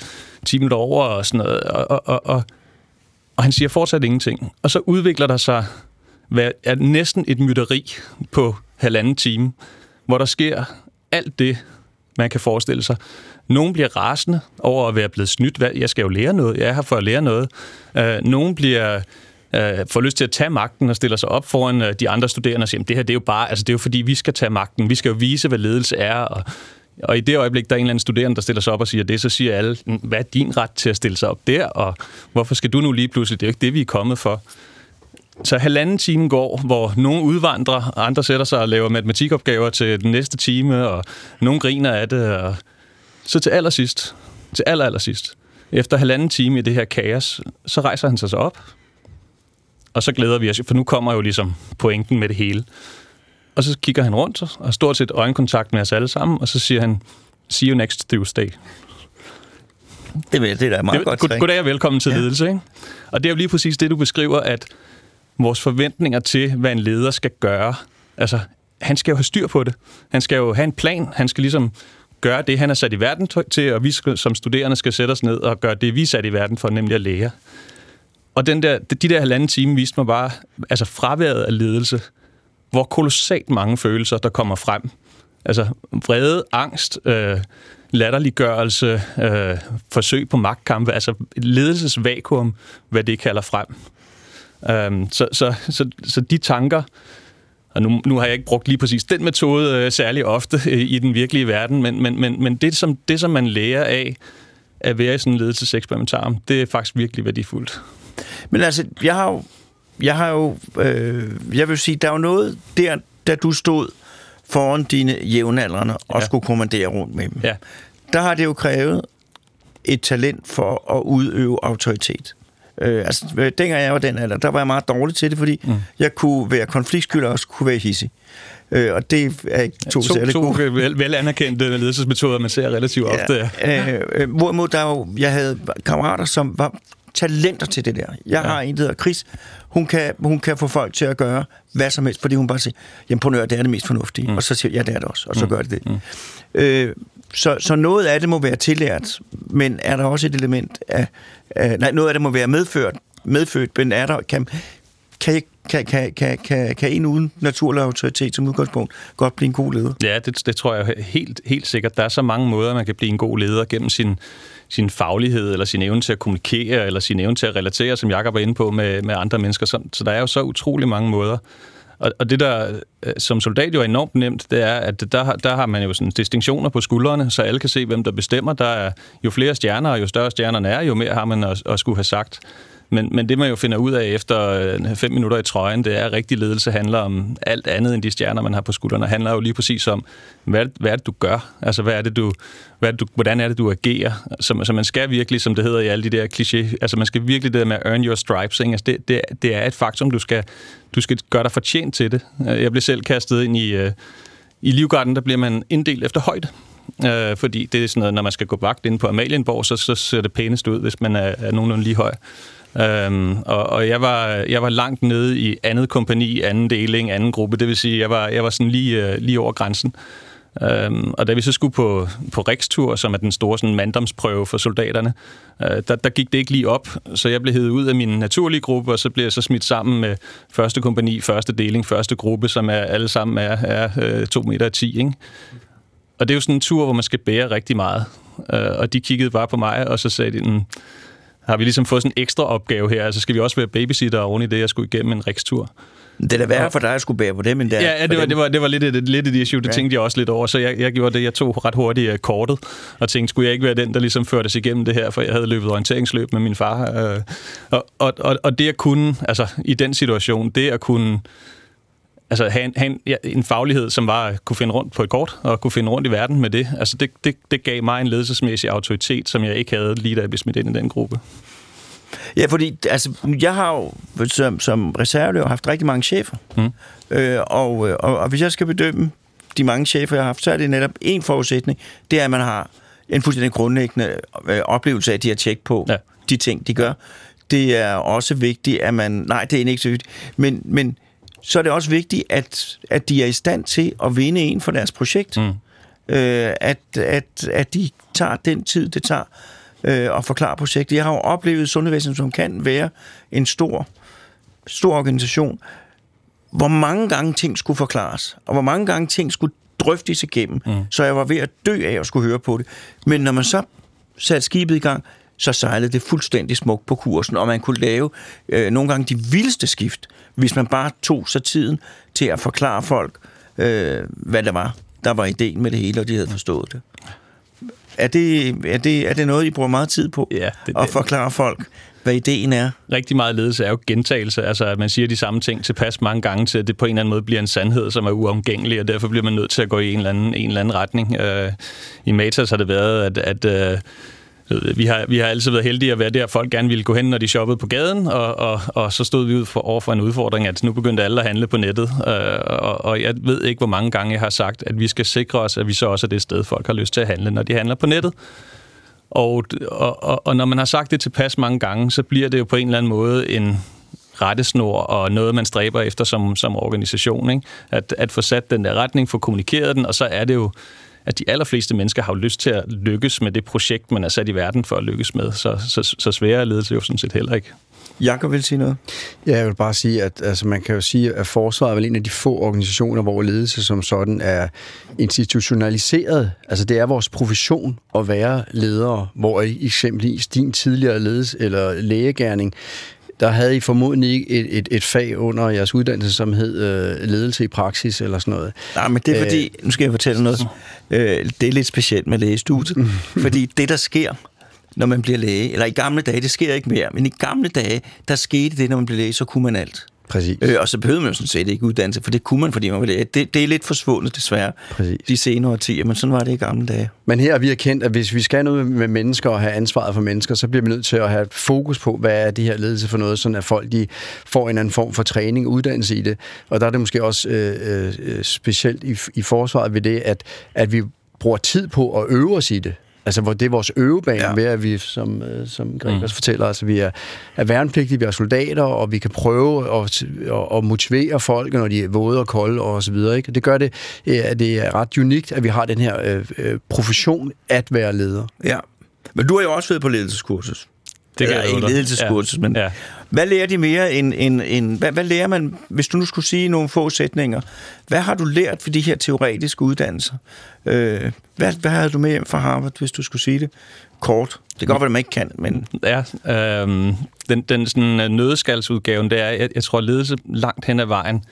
10 minutter over og sådan noget. Og, og, og, og, og han siger fortsat ingenting. Og så udvikler der sig hvad er næsten et mytteri på halvanden time, hvor der sker alt det, man kan forestille sig. Nogen bliver rasende over at være blevet snydt. Jeg skal jo lære noget. Jeg er her for at lære noget. Øh, nogen bliver øh, får lyst til at tage magten og stiller sig op foran øh, de andre studerende og siger, det her det er jo bare, altså det er jo fordi, vi skal tage magten. Vi skal jo vise, hvad ledelse er. Og, og i det øjeblik, der er en eller anden studerende, der stiller sig op og siger det, så siger alle, hvad er din ret til at stille sig op der? Og hvorfor skal du nu lige pludselig? Det er jo ikke det, vi er kommet for. Så halvanden time går, hvor nogle udvandrer, andre sætter sig og laver matematikopgaver til den næste time, og nogle griner af det. Og så til allersidst, til aller, allersidst, efter halvanden time i det her kaos, så rejser han sig så op, og så glæder vi os, for nu kommer jo ligesom pointen med det hele. Og så kigger han rundt og har stort set øjenkontakt med os alle sammen, og så siger han, see you next Tuesday. Det, det er da meget det, godt god, Goddag og velkommen til ja. ledelse. Ikke? Og det er jo lige præcis det, du beskriver, at vores forventninger til, hvad en leder skal gøre, altså, han skal jo have styr på det. Han skal jo have en plan. Han skal ligesom gøre det, han er sat i verden til, og vi skal, som studerende skal sætte os ned og gøre det, vi er sat i verden for, nemlig at lære. Og den der, de der halvanden time viste mig bare, altså fraværet af ledelse, hvor kolossalt mange følelser, der kommer frem. Altså vrede, angst, øh, latterliggørelse, øh, forsøg på magtkampe, altså ledelsesvakuum, hvad det kalder frem. Um, så, så, så, så de tanker, og nu, nu har jeg ikke brugt lige præcis den metode øh, særlig ofte øh, i den virkelige verden, men, men, men, men det, som, det, som man lærer af at være i sådan en ledelseseksperimentar, det er faktisk virkelig værdifuldt. Men altså, jeg har jo, jeg har jo, øh, jeg vil sige, der er jo noget der, da du stod foran dine jævnaldrende og ja. skulle kommandere rundt med dem. Ja. Der har det jo krævet et talent for at udøve autoritet. Øh, altså, øh, dengang jeg var den alder, der var jeg meget dårlig til det, fordi mm. jeg kunne være konfliktskyld og også kunne være hissig. Øh, og det er ikke to, to særlig to gode. vel, vel anerkendte ledelsesmetoder, man ser relativt ja, ofte. Ja. Øh, øh, hvorimod der jo, jeg havde kammerater, som var talenter til det der. Jeg ja. har en, der hedder Chris. Hun kan, hun kan få folk til at gøre hvad som helst, fordi hun bare siger, jamen på det er det mest fornuftige. Mm. Og så siger jeg, ja, det er det også. Og så mm. gør det det. Mm. Øh, så, så noget af det må være tillært, men er der også et element af... af nej, noget af det må være medført, medfødt, men er der... Kan, kan, kan, kan, kan, kan, kan en uden naturlig autoritet som udgangspunkt godt blive en god leder? Ja, det, det tror jeg helt, helt sikkert. Der er så mange måder, man kan blive en god leder gennem sin, sin faglighed, eller sin evne til at kommunikere, eller sin evne til at relatere, som Jakob var inde på, med, med andre mennesker. Så, så der er jo så utrolig mange måder. Og, og det, der øh, som soldat jo er enormt nemt, det er, at der, der har man jo sådan distinktioner på skuldrene, så alle kan se, hvem der bestemmer. Der er jo flere stjerner, og jo større stjernerne er, jo mere har man at, at skulle have sagt. Men, men det, man jo finder ud af efter øh, fem minutter i trøjen, det er, at rigtig ledelse handler om alt andet end de stjerner, man har på skuldrene. Det handler jo lige præcis om, hvad, hvad er det, du gør? Altså, hvad er det, du, hvad er det, du, hvordan er det, du agerer? Så, så man skal virkelig, som det hedder i alle de der kliché, altså man skal virkelig det der med at earn your stripes. Ikke? Altså, det, det, det er et faktum, du skal, du skal gøre dig fortjent til det. Øh, jeg blev selv kastet ind i, øh, i Livgarden, der bliver man inddelt efter højde. Øh, fordi det er sådan noget, når man skal gå vagt ind på Amalienborg, så, så ser det pænest ud, hvis man er, er nogenlunde lige høj. Øhm, og og jeg, var, jeg var langt nede i andet kompani, anden deling, anden gruppe. Det vil sige, jeg var, jeg var sådan lige, øh, lige over grænsen. Øhm, og da vi så skulle på, på Rikstur, som er den store sådan, manddomsprøve for soldaterne, øh, der, der gik det ikke lige op. Så jeg blev hævet ud af min naturlige gruppe, og så blev jeg så smidt sammen med første kompani, første deling, første gruppe, som er alle sammen er, er øh, 2 meter 10. Ikke? Og det er jo sådan en tur, hvor man skal bære rigtig meget. Øh, og de kiggede bare på mig, og så sagde de, mm, har vi ligesom fået sådan en ekstra opgave her, altså skal vi også være babysitter oven i det, jeg skulle igennem en rikstur. Det er da værre for dig at skulle bære på dem, end der. Ja, ja det, var, det, var, det var lidt et, lidt et issue, det ja. tænkte jeg også lidt over, så jeg, jeg gjorde det, jeg tog ret hurtigt uh, kortet, og tænkte, skulle jeg ikke være den, der ligesom førte sig igennem det her, for jeg havde løbet orienteringsløb med min far. Uh, og, og, og, og det at kunne, altså i den situation, det at kunne altså have en, have en, ja, en faglighed, som var at kunne finde rundt på et kort, og kunne finde rundt i verden med det, altså det, det, det gav mig en ledelsesmæssig autoritet, som jeg ikke havde lige da jeg blev smidt ind i den gruppe. Ja, fordi altså, jeg har jo som, som reserve haft rigtig mange chefer. Mm. Øh, og, og, og hvis jeg skal bedømme de mange chefer, jeg har haft, så er det netop en forudsætning. Det er, at man har en fuldstændig grundlæggende øh, oplevelse af, at de har tjek på ja. de ting, de gør. Det er også vigtigt, at man... Nej, det er ikke så vigtigt. Men, men så er det også vigtigt, at, at de er i stand til at vinde en for deres projekt. Mm. Øh, at, at, at de tager den tid, det tager øh, at forklare projektet. Jeg har jo oplevet sundhedsvæsenet, som kan være en stor, stor organisation, hvor mange gange ting skulle forklares, og hvor mange gange ting skulle drøftes igennem, mm. så jeg var ved at dø af at skulle høre på det. Men når man så satte skibet i gang, så sejlede det fuldstændig smukt på kursen, og man kunne lave øh, nogle gange de vildeste skift, hvis man bare tog sig tiden til at forklare folk, øh, hvad det var, der var ideen med det hele, og de havde forstået det. Er det, er det, er det noget, I bruger meget tid på? Ja, det, at forklare folk, hvad ideen er? Rigtig meget ledelse er jo gentagelse, altså at man siger de samme ting tilpas mange gange, til at det på en eller anden måde bliver en sandhed, som er uomgængelig, og derfor bliver man nødt til at gå i en eller anden, en eller anden retning. Uh, I Matas har det været, at, at uh, Øh, vi har, vi har altid været heldige at være der, folk gerne ville gå hen, når de shoppede på gaden, og, og, og så stod vi ud for, over for en udfordring, at nu begyndte alle at handle på nettet. Øh, og, og jeg ved ikke, hvor mange gange jeg har sagt, at vi skal sikre os, at vi så også er det sted, folk har lyst til at handle, når de handler på nettet. Og, og, og, og når man har sagt det tilpas mange gange, så bliver det jo på en eller anden måde en rettesnor og noget, man stræber efter som, som organisation. Ikke? At, at få sat den der retning, få kommunikeret den, og så er det jo at de allerfleste mennesker har jo lyst til at lykkes med det projekt, man er sat i verden for at lykkes med. Så, så, så svære er ledelse jo sådan set heller ikke. Jakob vil sige noget? Ja, jeg vil bare sige, at altså, man kan jo sige, at forsvaret er vel en af de få organisationer, hvor ledelse som sådan er institutionaliseret. Altså det er vores profession at være ledere, hvor eksempelvis din tidligere ledelse eller lægegærning der havde I formodentlig ikke et, et, et fag under jeres uddannelse, som hed øh, ledelse i praksis eller sådan noget. Nej, men det er fordi, øh, nu skal jeg fortælle noget, øh, det er lidt specielt med lægestudiet, fordi det, der sker, når man bliver læge, eller i gamle dage, det sker ikke mere, men i gamle dage, der skete det, når man blev læge, så kunne man alt. Præcis. Øh, og så behøvede man jo sådan set ikke uddannelse, for det kunne man, fordi man læge. Det, det er lidt forsvundet, desværre, Præcis. de senere årtier, men sådan var det i gamle dage. Men her har vi erkendt, at hvis vi skal noget med mennesker og have ansvaret for mennesker, så bliver vi nødt til at have fokus på, hvad er det her ledelse for noget, sådan at folk de får en anden form for træning og uddannelse i det. Og der er det måske også øh, øh, specielt i, i forsvaret ved det, at, at vi bruger tid på at øve os i det. Altså, hvor det er vores øvebane, ja. ved at vi, som, øh, som Greg mm. fortæller, altså, vi er, er værnepligtige, vi er soldater, og vi kan prøve at, at, at motivere folk, når de er våde og kolde og så videre. Ikke? Det gør det, at det er ret unikt, at vi har den her øh, øh, profession at være leder. Ja, men du har jo også været på ledelseskursus. Det kan Eller jeg ikke ledelseskursus, ja. men Ja hvad lærer de mere end... end, end hvad, hvad lærer man, hvis du nu skulle sige nogle få sætninger, hvad har du lært for de her teoretiske uddannelser? Øh, hvad, hvad har du med hjem fra Harvard, hvis du skulle sige det kort? Det kan godt være, at man ikke kan, men... Ja, øh, den, den sådan, øh, nødeskaldsudgaven, det er, jeg, jeg tror, ledelse langt hen ad vejen,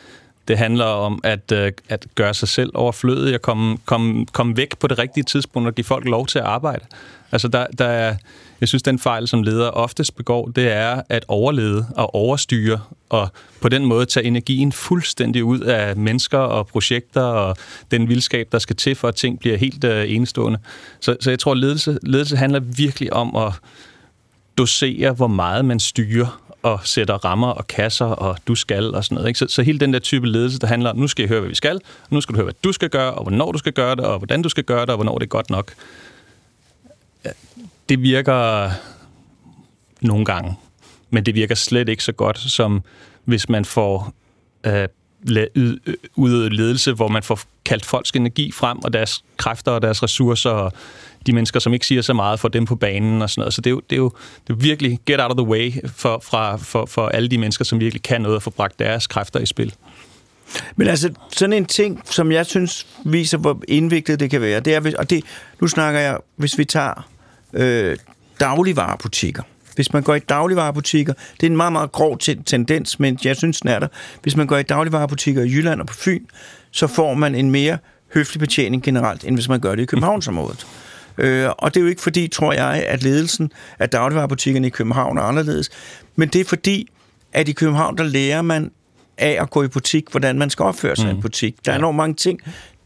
det handler om at, øh, at gøre sig selv overflødig og komme, komme, komme væk på det rigtige tidspunkt og give folk lov til at arbejde. Altså, der, der er, jeg synes, den fejl, som ledere oftest begår, det er at overlede og overstyre og på den måde tage energien fuldstændig ud af mennesker og projekter og den vildskab, der skal til for, at ting bliver helt øh, enestående. Så, så jeg tror, ledelse, ledelse handler virkelig om at dosere, hvor meget man styrer og sætter rammer og kasser, og du skal og sådan noget. Ikke? Så, så hele den der type ledelse, der handler om, nu skal jeg høre, hvad vi skal, og nu skal du høre, hvad du skal gøre, og hvornår du skal gøre det, og hvordan du skal gøre det, og hvornår det er godt nok. Det virker nogle gange, men det virker slet ikke så godt, som hvis man får øh, øh, udøvet ledelse, hvor man får kaldt folks energi frem, og deres kræfter og deres ressourcer, og de mennesker, som ikke siger så meget, får dem på banen og sådan noget. Så det er jo, det er jo det er virkelig get out of the way for, fra, for, for alle de mennesker, som virkelig kan noget og få bragt deres kræfter i spil. Men altså, sådan en ting, som jeg synes viser, hvor indviklet det kan være, det er, og det, nu snakker jeg, hvis vi tager øh, dagligvarerbutikker. Hvis man går i dagligvarerbutikker, det er en meget, meget grov ten- tendens, men jeg synes, den er der. Hvis man går i dagligvarerbutikker i Jylland og på Fyn, så får man en mere høflig betjening generelt, end hvis man gør det i Københavnsområdet. Øh, og det er jo ikke fordi, tror jeg, at ledelsen af dagligvarerbutikkerne i København er anderledes, men det er fordi, at i København, der lærer man af at gå i butik, hvordan man skal opføre sig mm. i en butik. Der er enormt mange ting,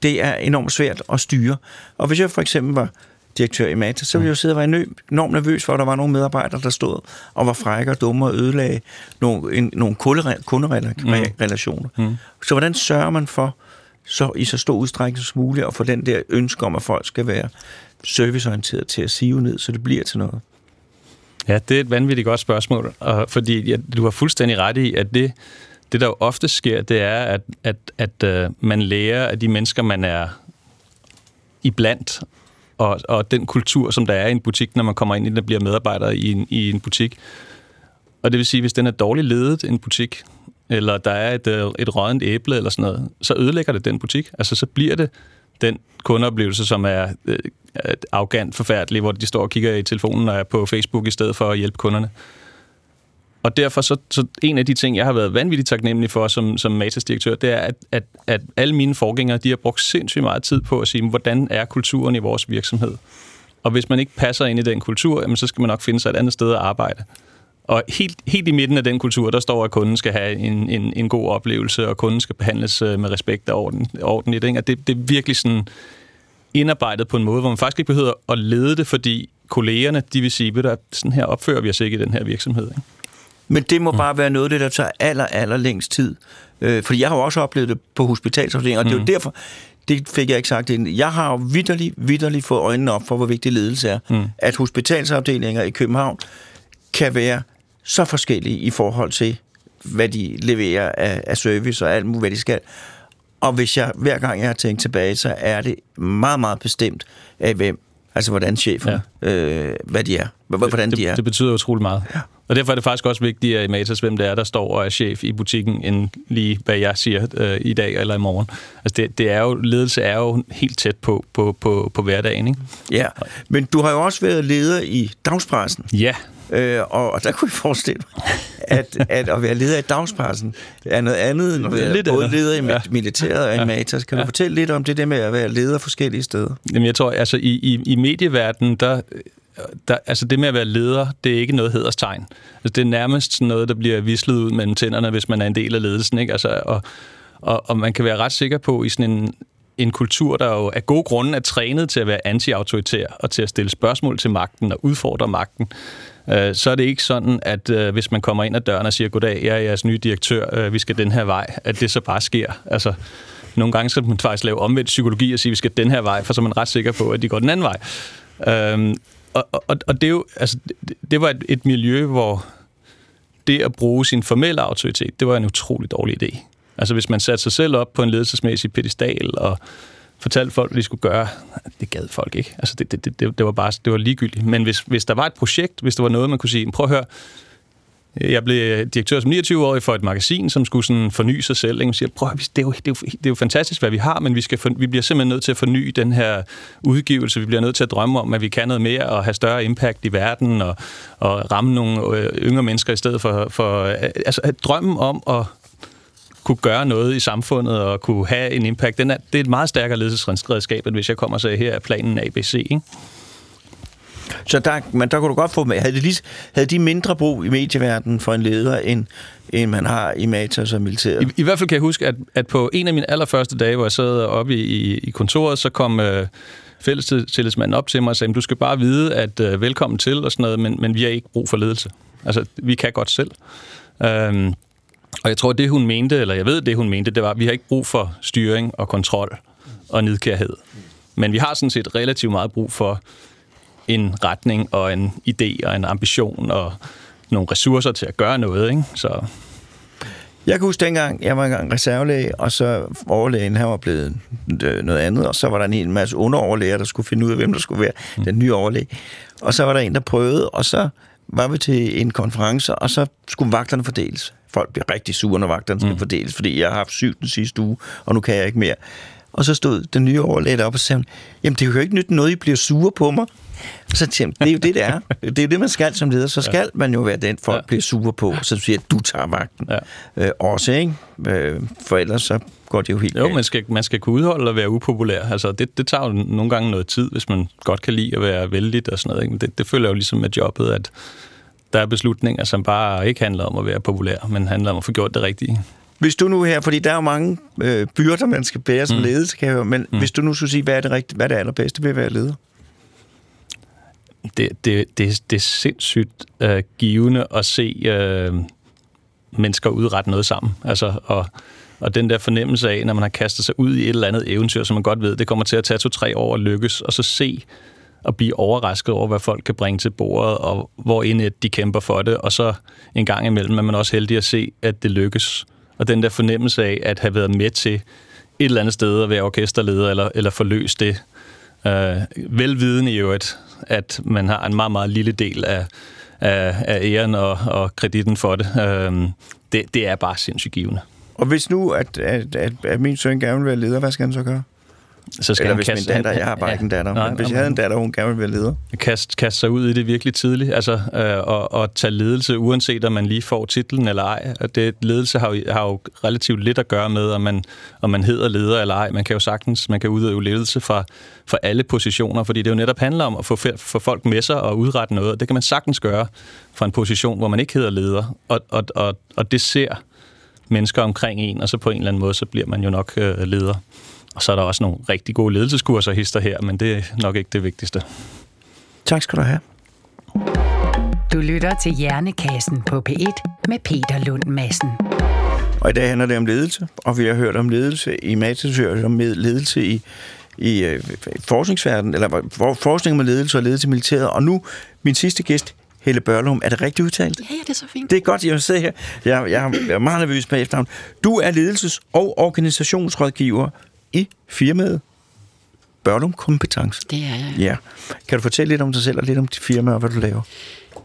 det er enormt svært at styre. Og hvis jeg for eksempel var direktør i Matas, så ville jeg jo sidde og være enormt nervøs for, at der var nogle medarbejdere, der stod og var frække og dumme og ødelagde nogle, en, nogle kunderela- kunderelationer. Mm. Så hvordan sørger man for, så i så stor udstrækning som muligt, at få den der ønske om, at folk skal være serviceorienteret til at sive ned, så det bliver til noget? Ja, det er et vanvittigt godt spørgsmål, og fordi ja, du har fuldstændig ret i, at det, det, der jo ofte sker, det er, at, at, at øh, man lærer af de mennesker, man er iblandt, og, og den kultur, som der er i en butik, når man kommer ind i den der bliver medarbejder i en, i en butik. Og det vil sige, hvis den er dårligt ledet, en butik, eller der er et, øh, et rådent æble eller sådan noget, så ødelægger det den butik. Altså, så bliver det den kundeoplevelse, som er øh, arrogant forfærdelig, hvor de står og kigger i telefonen og er på Facebook i stedet for at hjælpe kunderne. Og derfor så, så en af de ting, jeg har været vanvittigt taknemmelig for som, som Matas-direktør, det er, at, at, at alle mine forgængere, de har brugt sindssygt meget tid på at sige, hvordan er kulturen i vores virksomhed? Og hvis man ikke passer ind i den kultur, jamen, så skal man nok finde sig et andet sted at arbejde. Og helt, helt i midten af den kultur, der står, at kunden skal have en, en, en god oplevelse, og kunden skal behandles øh, med respekt og orden, ordentligt. Ikke? Og det, det er virkelig sådan indarbejdet på en måde, hvor man faktisk ikke behøver at lede det, fordi kollegerne, de vil sige, at sådan her opfører vi os ikke i den her virksomhed. Ikke? Men det må mm. bare være noget af det, der tager aller, aller længst tid. Øh, fordi jeg har jo også oplevet det på hospitalsafdelingen, og det er jo mm. derfor, det fik jeg ikke sagt ind. Jeg har jo vidderligt, vidderligt fået øjnene op for, hvor vigtig ledelse er. Mm. At hospitalsafdelinger i København kan være så forskellige i forhold til, hvad de leverer af, af service og alt muligt, hvad de skal. Og hvis jeg, hver gang jeg har tænkt tilbage, så er det meget, meget bestemt af hvem, altså hvordan chefen, ja. øh, hvad de er, hvordan det, de er. Det betyder utrolig meget. Ja. Og derfor er det faktisk også vigtigt i Matas, hvem det er, der står og er chef i butikken, end lige hvad jeg siger øh, i dag eller i morgen. Altså det, det er jo, ledelse er jo helt tæt på, på, på, på hverdagen, ikke? Ja, men du har jo også været leder i dagspressen. Ja. Øh, og, og der kunne jeg forestille mig, at, at at være leder i dagspressen er noget andet end at være lidt både leder i ja. militæret og i. Matas. Kan du ja. fortælle lidt om det der med at være leder forskellige steder? Jamen jeg tror, altså i, i, i medieverdenen, der der, altså det med at være leder, det er ikke noget hederstegn. Altså det er nærmest noget, der bliver vislet ud mellem tænderne, hvis man er en del af ledelsen. Ikke? Altså, og, og, og man kan være ret sikker på i sådan en, en kultur, der jo af gode grunde er trænet til at være anti-autoritær og til at stille spørgsmål til magten og udfordre magten, øh, så er det ikke sådan, at øh, hvis man kommer ind ad døren og siger, goddag, jeg er jeres nye direktør, øh, vi skal den her vej, at det så bare sker. Altså, nogle gange skal man faktisk lave omvendt psykologi og sige, vi skal den her vej, for så er man ret sikker på, at de går den anden vej. Øhm, og, og, og det, er jo, altså, det, det var et, et miljø, hvor det at bruge sin formelle autoritet, det var en utrolig dårlig idé. Altså hvis man satte sig selv op på en ledelsesmæssig pedestal og fortalte folk, hvad de skulle gøre, det gad folk ikke. Altså det, det, det, det var bare det var ligegyldigt. Men hvis, hvis der var et projekt, hvis der var noget, man kunne sige, prøv at høre, jeg blev øh, direktør som 29-årig for et magasin, som skulle sådan forny sig selv. Ikke? Man siger, prøv, det, er jo, det, er jo, det er jo fantastisk, hvad vi har, men vi, skal for, vi bliver simpelthen nødt til at forny den her udgivelse. Vi bliver nødt til at drømme om, at vi kan noget mere og have større impact i verden og, og ramme nogle øh, yngre mennesker i stedet for... for øh, altså, drømmen om at kunne gøre noget i samfundet og kunne have en impact, den er, det er et meget stærkere ledelsesredskab, end hvis jeg kommer og siger, her er planen ABC. Ikke? Så der, men der kunne du godt få med. Havde de, lige, havde de mindre brug i medieverdenen for en leder, end, end man har i Matas og militæret? I, I hvert fald kan jeg huske, at, at på en af mine allerførste dage, hvor jeg sad oppe i, i, i kontoret, så kom øh, fællestillidsmanden op til mig og sagde, du skal bare vide, at øh, velkommen til og sådan noget, men, men vi har ikke brug for ledelse. Altså, vi kan godt selv. Øhm, og jeg tror, det hun mente, eller jeg ved, det hun mente, det var, at vi har ikke brug for styring og kontrol og nidkærhed. Men vi har sådan set relativt meget brug for en retning og en idé og en ambition og nogle ressourcer til at gøre noget. Ikke? Så jeg kan huske dengang, jeg var engang reservelæge, og så overlægen, han var blevet øh, noget andet, og så var der en hel masse underoverlæger, der skulle finde ud af, hvem der skulle være mm. den nye overlæge. Og så var der en, der prøvede, og så var vi til en konference, og så skulle vagterne fordeles. Folk bliver rigtig sure, når vagterne skal mm. fordeles, fordi jeg har haft syg den sidste uge, og nu kan jeg ikke mere. Og så stod den nye overlæge op og sagde, jamen det er jo ikke nyt noget, I bliver sure på mig. Og så tænkte det er jo det, det er. Det er jo det, man skal som leder. Så skal ja. man jo være den, folk ja. bliver sure på, så du siger, at du tager vagten. Ja. Øh, også, ikke? Øh, for ellers så går det jo helt Jo, man skal, man skal kunne udholde at være upopulær. Altså, det, det tager jo nogle gange noget tid, hvis man godt kan lide at være vældig og sådan noget. Ikke? Det, det følger jo ligesom med jobbet, at der er beslutninger, som bare ikke handler om at være populær, men handler om at få gjort det rigtige. Hvis du nu her, fordi der er jo mange øh, byrder, man skal bære som mm. ledelse, kan jeg høre, men mm. hvis du nu skulle sige, hvad er det, rigtigt, hvad er det allerbedste ved at være leder? Det, det, det, det er sindssygt øh, givende at se øh, mennesker udrette noget sammen. Altså, og, og den der fornemmelse af, når man har kastet sig ud i et eller andet eventyr, som man godt ved, det kommer til at tage to-tre år at lykkes, og så se at blive overrasket over, hvad folk kan bringe til bordet, og hvor ind de kæmper for det, og så en gang imellem er man også heldig at se, at det lykkes Og den der fornemmelse af at have været med til et eller andet sted at være orkesterleder eller, eller forløse det. Øh, velvidende i øvrigt, at man har en meget, meget lille del af, af, af æren og, og kreditten for det. Øh, det. Det er bare sindssygt givende. Og hvis nu, at, at, at, at min søn gerne vil være leder, hvad skal han så gøre? Så skal Eller hvis kaste, min datter, jeg har bare ja, ikke en datter, nej, men hvis jeg havde en datter, hun gerne ville være leder. kaste, kaste sig ud i det virkelig tidligt, altså, øh, og, og tage ledelse, uanset om man lige får titlen eller ej. Og det, ledelse har jo, har jo relativt lidt at gøre med, om man, om man hedder leder eller ej. Man kan jo sagtens man kan udøve ledelse fra, fra alle positioner, fordi det jo netop handler om at få, få folk med sig og udrette noget. Det kan man sagtens gøre fra en position, hvor man ikke hedder leder. Og, og, og, og det ser mennesker omkring en, og så på en eller anden måde, så bliver man jo nok øh, leder. Og så er der også nogle rigtig gode ledelseskurser hister her, men det er nok ikke det vigtigste. Tak skal du have. Du lytter til Hjernekassen på P1 med Peter Lund Madsen. Og i dag handler det om ledelse, og vi har hørt om ledelse i Matrix, om ledelse i, i øh, forskningsverdenen, eller for, forskning med ledelse og ledelse i militæret. Og nu min sidste gæst, Helle Børlum. Er det rigtigt udtalt? Ja, ja, det er så fint. Det er godt, jeg sidder her. Jeg, jeg, jeg er meget nervøs med efternavn. Du er ledelses- og organisationsrådgiver i firmaet Børlum Kompetence. Det er jeg. Ja. Kan du fortælle lidt om dig selv og lidt om dit firma og hvad du laver?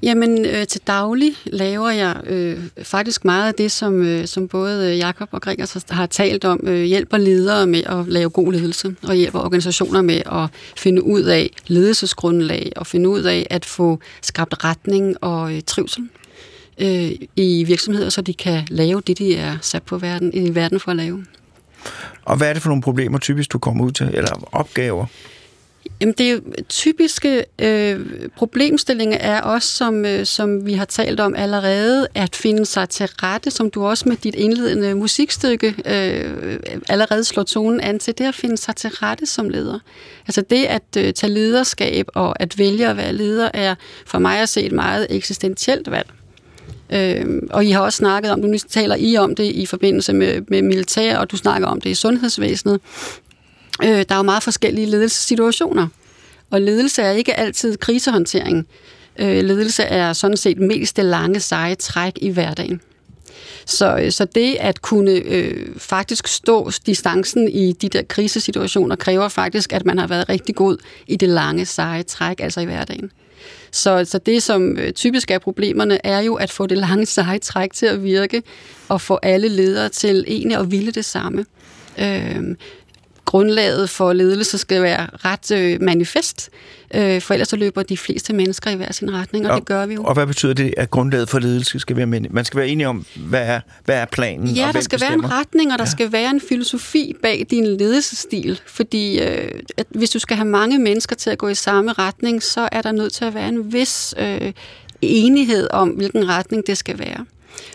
Jamen, øh, til daglig laver jeg øh, faktisk meget af det, som, øh, som både Jakob og Gregers har, har talt om. Øh, hjælper ledere med at lave god ledelse, og hjælper organisationer med at finde ud af ledelsesgrundlag, og finde ud af at få skabt retning og øh, trivsel øh, i virksomheder, så de kan lave det, de er sat på verden, i verden for at lave. Og hvad er det for nogle problemer typisk, du kommer ud til, eller opgaver? Jamen, det er typiske øh, problemstillinger er også, som, øh, som vi har talt om allerede, at finde sig til rette, som du også med dit indledende musikstykke øh, allerede slår tonen an til, det at finde sig til rette som leder. Altså det at øh, tage lederskab og at vælge at være leder, er for mig at se et meget eksistentielt valg. Øh, og I har også snakket om, nu taler I om det i forbindelse med, med militær, og du snakker om det i sundhedsvæsenet. Øh, der er jo meget forskellige ledelsessituationer, og ledelse er ikke altid krisehåndtering. Øh, ledelse er sådan set mest det lange, seje træk i hverdagen. Så, øh, så det at kunne øh, faktisk stå distancen i de der krisesituationer, kræver faktisk, at man har været rigtig god i det lange, seje træk, altså i hverdagen. Så, så det, som øh, typisk er problemerne, er jo at få det lange, seje træk til at virke, og få alle ledere til egentlig at ville det samme. Øh, grundlaget for ledelse skal være ret øh, manifest, øh, for ellers så løber de fleste mennesker i hver sin retning, og, og det gør vi jo. Og hvad betyder det, at grundlaget for ledelse skal være med? Man skal være enige om, hvad er, hvad er planen? Ja, og der skal bestemmer? være en retning, og der ja. skal være en filosofi bag din ledelsesstil, fordi øh, at hvis du skal have mange mennesker til at gå i samme retning, så er der nødt til at være en vis øh, enighed om, hvilken retning det skal være.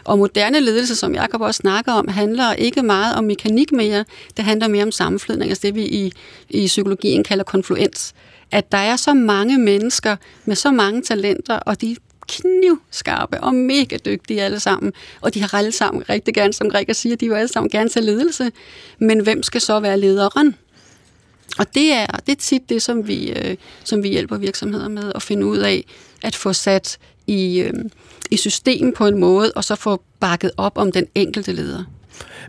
Og moderne ledelse, som Jacob også snakker om, handler ikke meget om mekanik mere. Det handler mere om sammenflydning, altså det vi i, i psykologien kalder konfluens. At der er så mange mennesker med så mange talenter, og de knivskarpe og mega dygtige alle sammen. Og de har alle sammen rigtig gerne, som Rikker siger, de vil alle sammen gerne til ledelse. Men hvem skal så være lederen? Og det er, det er tit det, som vi, øh, som vi hjælper virksomheder med at finde ud af, at få sat i, øh, i system på en måde, og så få bakket op om den enkelte leder.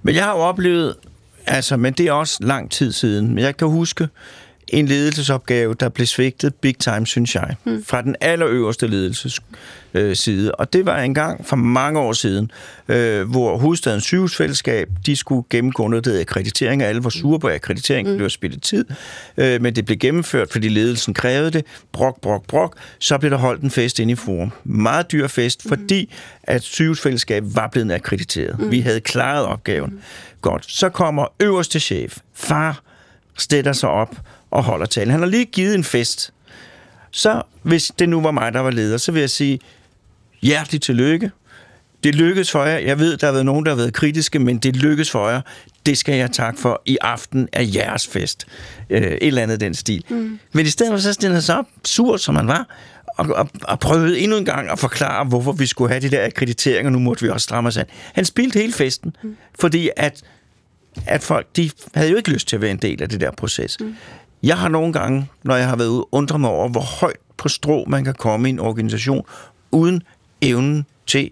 Men jeg har jo oplevet, altså, men det er også lang tid siden, men jeg kan huske en ledelsesopgave, der blev svigtet big time, synes jeg, hmm. fra den allerøverste ledelses øh, side. Og det var en gang for mange år siden, øh, hvor hovedstadens sygehusfællesskab, de skulle gennemgå noget, der hedder akkreditering, og alle var sure på akkreditering, mm. det var spillet tid, øh, men det blev gennemført, fordi ledelsen krævede det, brok, brok, brok, så blev der holdt en fest inde i forum. Meget dyr fest, mm. fordi at sygehusfællesskabet var blevet akkrediteret. Mm. Vi havde klaret opgaven. Mm. Godt, så kommer øverste chef, far, stætter sig op og holder talen. Han har lige givet en fest. Så hvis det nu var mig, der var leder, så vil jeg sige, hjerteligt tillykke. Det lykkedes for jer. Jeg ved, der har været nogen, der har været kritiske, men det lykkedes for jer. Det skal jeg takke for. I aften er jeres fest. Øh, et eller andet den stil. Mm. Men i stedet for så stillede han sig op, sur som han var, og, og, og prøvede endnu en gang at forklare, hvorfor vi skulle have de der akkrediteringer, nu måtte vi også stramme os an. Han spildte hele festen, mm. fordi at, at folk, de havde jo ikke lyst til at være en del af det der proces. Mm. Jeg har nogle gange, når jeg har været ude, undret mig over, hvor højt på strå man kan komme i en organisation, uden evnen til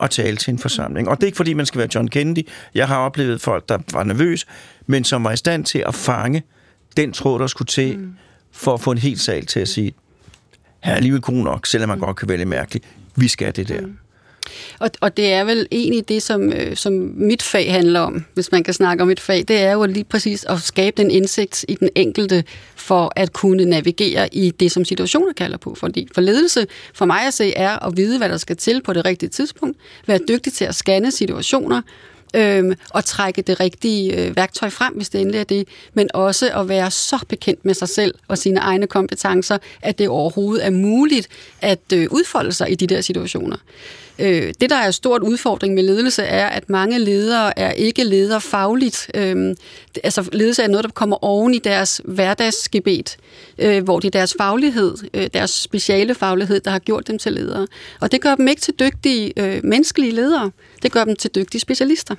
at tale til en forsamling. Og det er ikke, fordi man skal være John Kennedy. Jeg har oplevet folk, der var nervøse, men som var i stand til at fange den tråd, der skulle til, mm. for at få en helt sal til at sige, her er alligevel god nok, selvom man mm. godt kan vælge mærkeligt. Vi skal det der. Mm. Og, og det er vel egentlig det, som, øh, som mit fag handler om, hvis man kan snakke om et fag, det er jo lige præcis at skabe den indsigt i den enkelte for at kunne navigere i det, som situationer kalder på. Fordi for ledelse, for mig at se, er at vide, hvad der skal til på det rigtige tidspunkt, være dygtig til at scanne situationer, øhm, og trække det rigtige øh, værktøj frem, hvis det endelig er det, men også at være så bekendt med sig selv og sine egne kompetencer, at det overhovedet er muligt at øh, udfolde sig i de der situationer. Øh, det, der er en stort udfordring med ledelse, er, at mange ledere er ikke ledere fagligt. Øh, altså, ledelse er noget, der kommer oven i deres hverdagsgebet, øh, hvor det er deres faglighed, øh, deres speciale faglighed, der har gjort dem til ledere. Og det gør dem ikke til dygtige øh, menneskelige ledere. Det gør dem til dygtige specialister.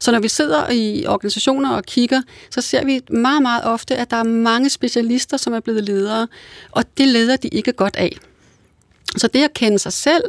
Så når vi sidder i organisationer og kigger, så ser vi meget, meget ofte, at der er mange specialister, som er blevet ledere, og det leder de ikke godt af. Så det at kende sig selv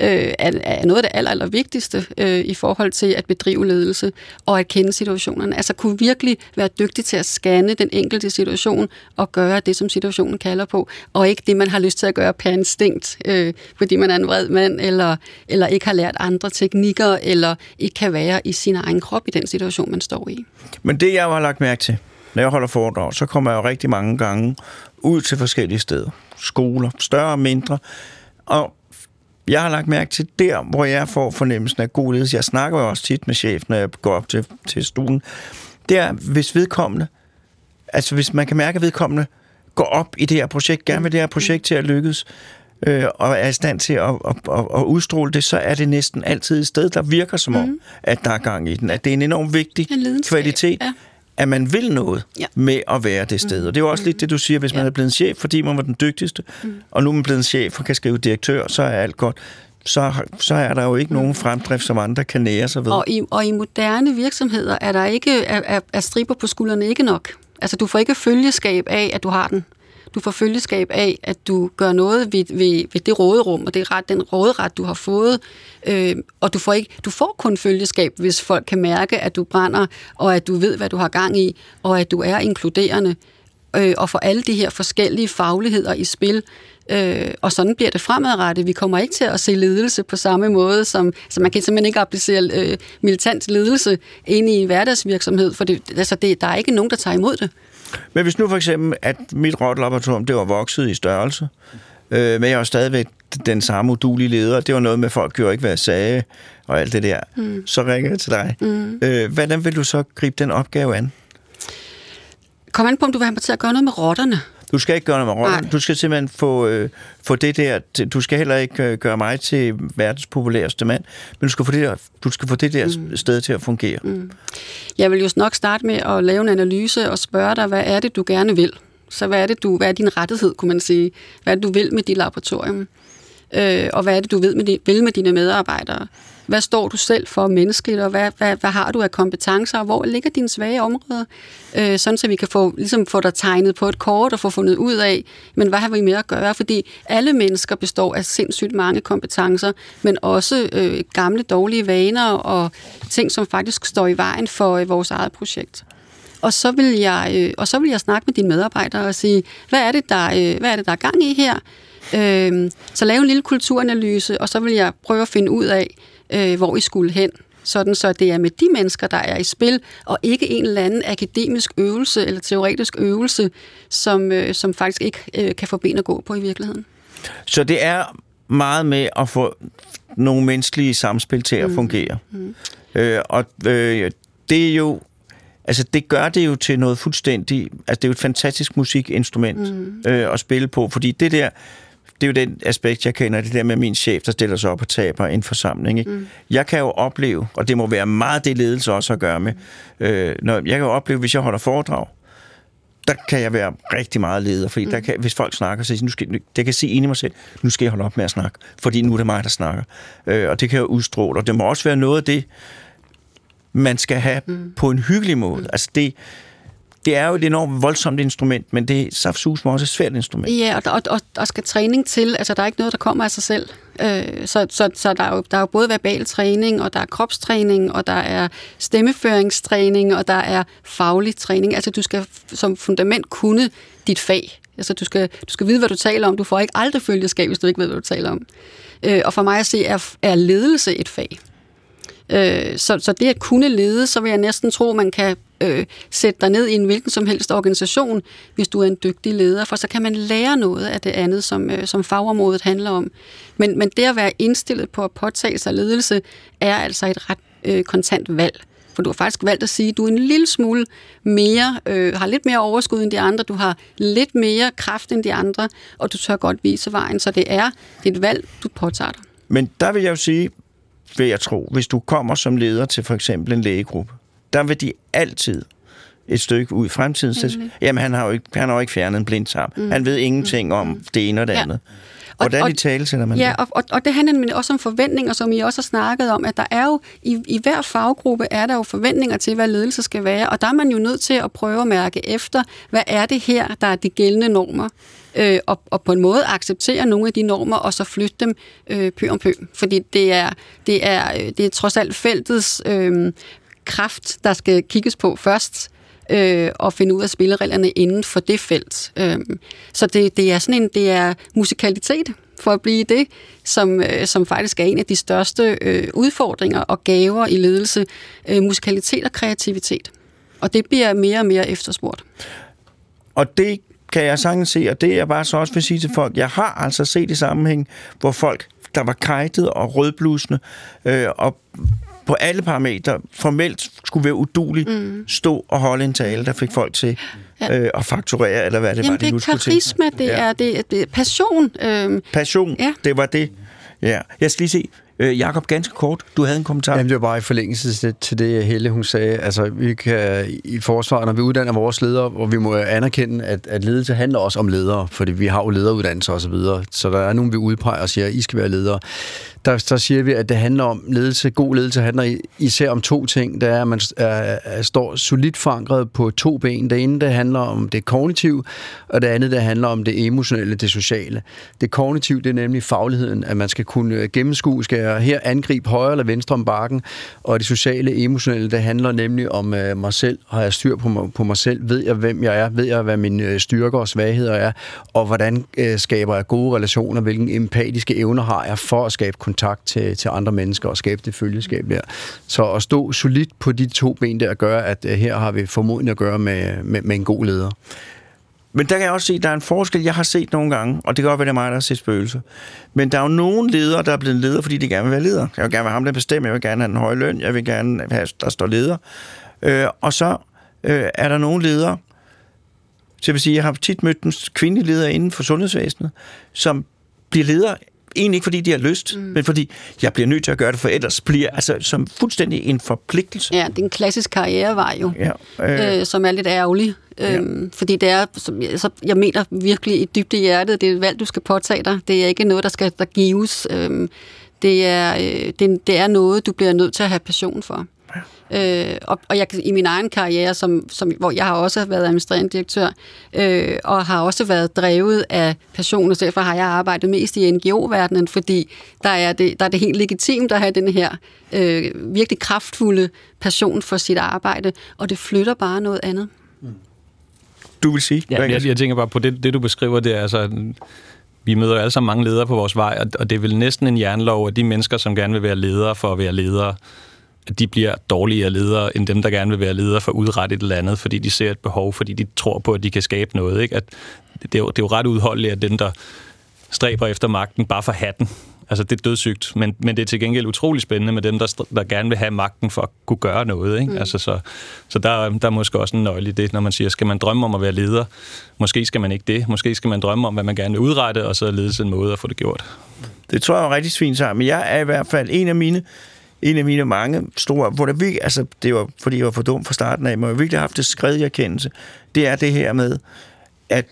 øh, er, er noget af det aller, aller vigtigste øh, i forhold til at bedrive ledelse og at kende situationerne. Altså kunne virkelig være dygtig til at scanne den enkelte situation og gøre det, som situationen kalder på, og ikke det, man har lyst til at gøre per instinkt, øh, fordi man er en vred mand, eller, eller ikke har lært andre teknikker, eller ikke kan være i sin egen krop i den situation, man står i. Men det, jeg har lagt mærke til, når jeg holder foredrag, så kommer jeg jo rigtig mange gange ud til forskellige steder. Skoler, større og mindre, og jeg har lagt mærke til der, hvor jeg får fornemmelsen af god ledelse. Jeg snakker jo også tit med chefen, når jeg går op til, til stuen. Det er, hvis vedkommende, altså hvis man kan mærke, at vedkommende går op i det her projekt, gerne vil det her projekt til at lykkes, øh, og er i stand til at, at, at, at udstråle det, så er det næsten altid et sted, der virker som om, mm. at der er gang i den. At det er en enormt vigtig en kvalitet. Ja at man vil noget ja. med at være det sted. Mm. Og det er jo også lidt det, du siger, hvis man ja. er blevet en chef, fordi man var den dygtigste, mm. og nu er man blevet en chef og kan skrive direktør, så er alt godt. Så, så er der jo ikke nogen fremdrift, som andre kan nære sig ved. Og i, og i moderne virksomheder er der ikke er, er, er striber på skuldrene ikke nok. Altså, du får ikke følgeskab af, at du har den. Du får følgeskab af, at du gør noget ved, ved, ved det råderum, og det er ret, den råderet, du har fået. Øh, og du får, ikke, du får kun følgeskab, hvis folk kan mærke, at du brænder, og at du ved, hvad du har gang i, og at du er inkluderende. Øh, og for alle de her forskellige fagligheder i spil, Øh, og sådan bliver det fremadrettet. Vi kommer ikke til at se ledelse på samme måde, som så man kan simpelthen ikke applicere øh, militant ledelse ind i en hverdagsvirksomhed, for det, altså det, der er ikke nogen, der tager imod det. Men hvis nu for eksempel, at mit rottelaboratorium, det var vokset i størrelse, øh, men jeg var stadigvæk den samme udulige leder, det var noget med, at folk gjorde ikke, hvad jeg sagde, og alt det der, mm. så ringer jeg til dig. Mm. Øh, hvordan vil du så gribe den opgave an? Kom an på, om du vil have mig til at gøre noget med rotterne. Du skal ikke gøre noget med rollerne. Du skal simpelthen få, øh, få det der... Du skal heller ikke øh, gøre mig til verdens populæreste mand, men du skal få det der, du skal få det der mm. sted til at fungere. Mm. Jeg vil jo nok starte med at lave en analyse og spørge dig, hvad er det, du gerne vil? Så hvad er det, du, hvad er din rettighed, kunne man sige? Hvad er det, du vil med dit laboratorium? Øh, og hvad er det, du ved med de, vil med dine medarbejdere? Hvad står du selv for menneskeligt, og hvad, hvad, hvad har du af kompetencer, og hvor ligger dine svage områder? Øh, sådan, så vi kan få, ligesom få dig tegnet på et kort og få fundet ud af, men hvad har vi med at gøre? Fordi alle mennesker består af sindssygt mange kompetencer, men også øh, gamle dårlige vaner og ting, som faktisk står i vejen for øh, vores eget projekt. Og så vil jeg, øh, og så vil jeg snakke med dine medarbejdere og sige, hvad er det, der, øh, hvad er, det, der er gang i her? Øh, så lave en lille kulturanalyse, og så vil jeg prøve at finde ud af, øh, hvor I skulle hen. Sådan så det er med de mennesker, der er i spil, og ikke en eller anden akademisk øvelse eller teoretisk øvelse, som, øh, som faktisk ikke øh, kan få ben at gå på i virkeligheden. Så det er meget med at få nogle menneskelige samspil til at mm. fungere. Mm. Øh, og øh, det er jo Altså, det gør det jo til noget fuldstændig... Altså, det er jo et fantastisk musikinstrument mm. øh, at spille på, fordi det der det er jo den aspekt, jeg kender, det der med min chef, der stiller sig op og taber en forsamling. Ikke? Mm. Jeg kan jo opleve, og det må være meget det ledelse også at gøre med, øh, når, jeg kan jo opleve, hvis jeg holder foredrag, der kan jeg være rigtig meget leder, fordi mm. der kan, hvis folk snakker, så nu skal, det kan sige ind i mig selv, nu skal jeg holde op med at snakke, fordi nu er det mig, der snakker. Øh, og det kan jeg udstråle, og det må også være noget af det, man skal have mm. på en hyggelig måde. Mm. Altså det, det er jo et enormt voldsomt instrument, men det er saftsus også et svært instrument. Ja, og og, og skal træning til. Altså, der er ikke noget, der kommer af sig selv. Øh, så så, så der, er jo, der er jo både verbal træning, og der er kropstræning, og der er stemmeføringstræning, og der er faglig træning. Altså, du skal som fundament kunne dit fag. Altså, du skal, du skal vide, hvad du taler om. Du får ikke aldrig følgeskab, hvis du ikke ved, hvad du taler om. Øh, og for mig at se, er, er ledelse et fag. Øh, så, så det at kunne lede, så vil jeg næsten tro, man kan øh, sætte dig ned i en hvilken som helst organisation, hvis du er en dygtig leder, for så kan man lære noget af det andet, som, øh, som fagområdet handler om. Men, men det at være indstillet på at påtage sig ledelse, er altså et ret øh, kontant valg. For du har faktisk valgt at sige, at du er en lille smule mere, øh, har lidt mere overskud end de andre, du har lidt mere kraft end de andre, og du tør godt vise vejen. Så det er, det er et valg, du påtager dig. Men der vil jeg jo sige, vil jeg tro, hvis du kommer som leder til for eksempel en lægegruppe, der vil de altid et stykke ud i fremtiden. Så, jamen, han har, jo ikke, han har jo ikke fjernet en blindtarm. Mm. Han ved ingenting om det ene og det Ja. andet. Hvordan og, i tale sætter man Ja, det? og, og, og det handler nemlig også om forventninger, som I også har snakket om, at der er jo, i, i hver faggruppe er der jo forventninger til, hvad ledelse skal være, og der er man jo nødt til at prøve at mærke efter, hvad er det her, der er de gældende normer, øh, og, og på en måde acceptere nogle af de normer, og så flytte dem øh, pø om pø. Fordi det er, det er, øh, det er trods alt feltets øh, kraft, der skal kigges på først, øh, og finde ud af spillereglerne inden for det felt. Øh, så det, det er sådan en, det er musikalitet, for at blive det, som, øh, som faktisk er en af de største øh, udfordringer og gaver i ledelse. Øh, musikalitet og kreativitet. Og det bliver mere og mere efterspurgt. Og det kan jeg sagtens se, og det er jeg bare så også vil sige til folk. Jeg har altså set i sammenhæng, hvor folk, der var kajtet og rødblusende, øh, og på alle parametre formelt skulle være udulig, mm. stå og holde en tale, der fik folk til Ja. øh, at fakturere, eller hvad det Jamen, var, de det nu er skulle til. karisma, det Ja. er, det, er, det er passion. Øh, Passion, Ja. det var det. Ja. Jeg skal lige se, øh, Jakob, ganske kort, du havde en kommentar. Jamen, det var bare i forlængelse til, det, Helle hun sagde. Altså, vi kan i forsvaret, når vi uddanner vores ledere, og vi må anerkende, at, at ledelse handler også om ledere, fordi vi har jo lederuddannelser og så videre. Så der er nogen, vi udpeger og siger, at I skal være ledere. Der, der siger vi, at det handler om ledelse. God ledelse handler især om to ting. Det er, at man er, er, står solidt forankret på to ben. Det ene, det handler om det kognitive, og det andet, det handler om det emotionelle, det sociale. Det kognitive, det er nemlig fagligheden, at man skal kunne øh, gennemskue, skal jeg her angribe højre eller venstre om bakken, og det sociale, emotionelle, det handler nemlig om øh, mig selv. Har jeg styr på mig, på mig selv? Ved jeg, hvem jeg er? Ved jeg, hvad mine øh, styrker og svagheder er? Og hvordan øh, skaber jeg gode relationer? Hvilke empatiske evner har jeg for at skabe kontakt til, til andre mennesker og skabe det følgeskab der? Så at stå solidt på de to ben der gør, at øh, her har vi formodentlig at gøre med, med, med en god leder. Men der kan jeg også se, at der er en forskel, jeg har set nogle gange, og det kan godt være, det er mig, der har set spøgelser. Men der er jo nogle ledere, der er blevet leder, fordi de gerne vil være leder. Jeg vil gerne være ham, der bestemmer. Jeg vil gerne have en høj løn. Jeg vil gerne have, der står leder. Øh, og så øh, er der nogle ledere, så jeg vil sige, jeg har tit mødt en kvindelig leder inden for sundhedsvæsenet, som bliver leder egentlig ikke fordi de har lyst, mm. men fordi jeg bliver nødt til at gøre det, for ellers bliver altså som fuldstændig en forpligtelse. ja, det er en klassisk karrierevej jo. Ja, øh, øh, som er lidt ærgerlig. Øhm, fordi det er, som, jeg- så, jeg mener virkelig i dybde hjertet, det er et valg, du skal påtage dig. Det er ikke noget, der skal der gives. Øhm, det, er, øh, det, det er noget, du bliver nødt til at have passion for. Øh, og, og jeg i min egen karriere, som, som, hvor jeg har også været administrerende direktør, øh, og har også været drevet af passion, og derfor har jeg arbejdet mest i NGO-verdenen, fordi der er, det, der er det helt legitimt at have den her øh, virkelig kraftfulde passion for sit arbejde, og det flytter bare noget andet. du vil sige? Ja, jeg, jeg tænker bare på det, det, du beskriver, det er altså... Vi møder jo alle sammen mange ledere på vores vej, og, og det er vel næsten en jernlov, at de mennesker, som gerne vil være ledere for at være ledere, de bliver dårligere ledere, end dem, der gerne vil være ledere for at udrette et eller andet, fordi de ser et behov, fordi de tror på, at de kan skabe noget. Ikke? At det, er jo, det er jo ret udholdeligt, at dem, der stræber efter magten, bare for hatten. Altså, det er dødssygt, men, men det er til gengæld utrolig spændende med dem, der, der gerne vil have magten for at kunne gøre noget. Ikke? Mm. Altså, så så der, der er måske også en nøgle i det, når man siger, skal man drømme om at være leder? Måske skal man ikke det. Måske skal man drømme om, hvad man gerne vil udrette, og så ledes en måde at få det gjort. Det tror jeg er rigtig fint sammen. Men jeg er i hvert fald en af mine en af mine mange store, hvor det virkelig, altså det var, fordi jeg var for dum fra starten af, men jeg har virkelig haft det skred i erkendelse, det er det her med, at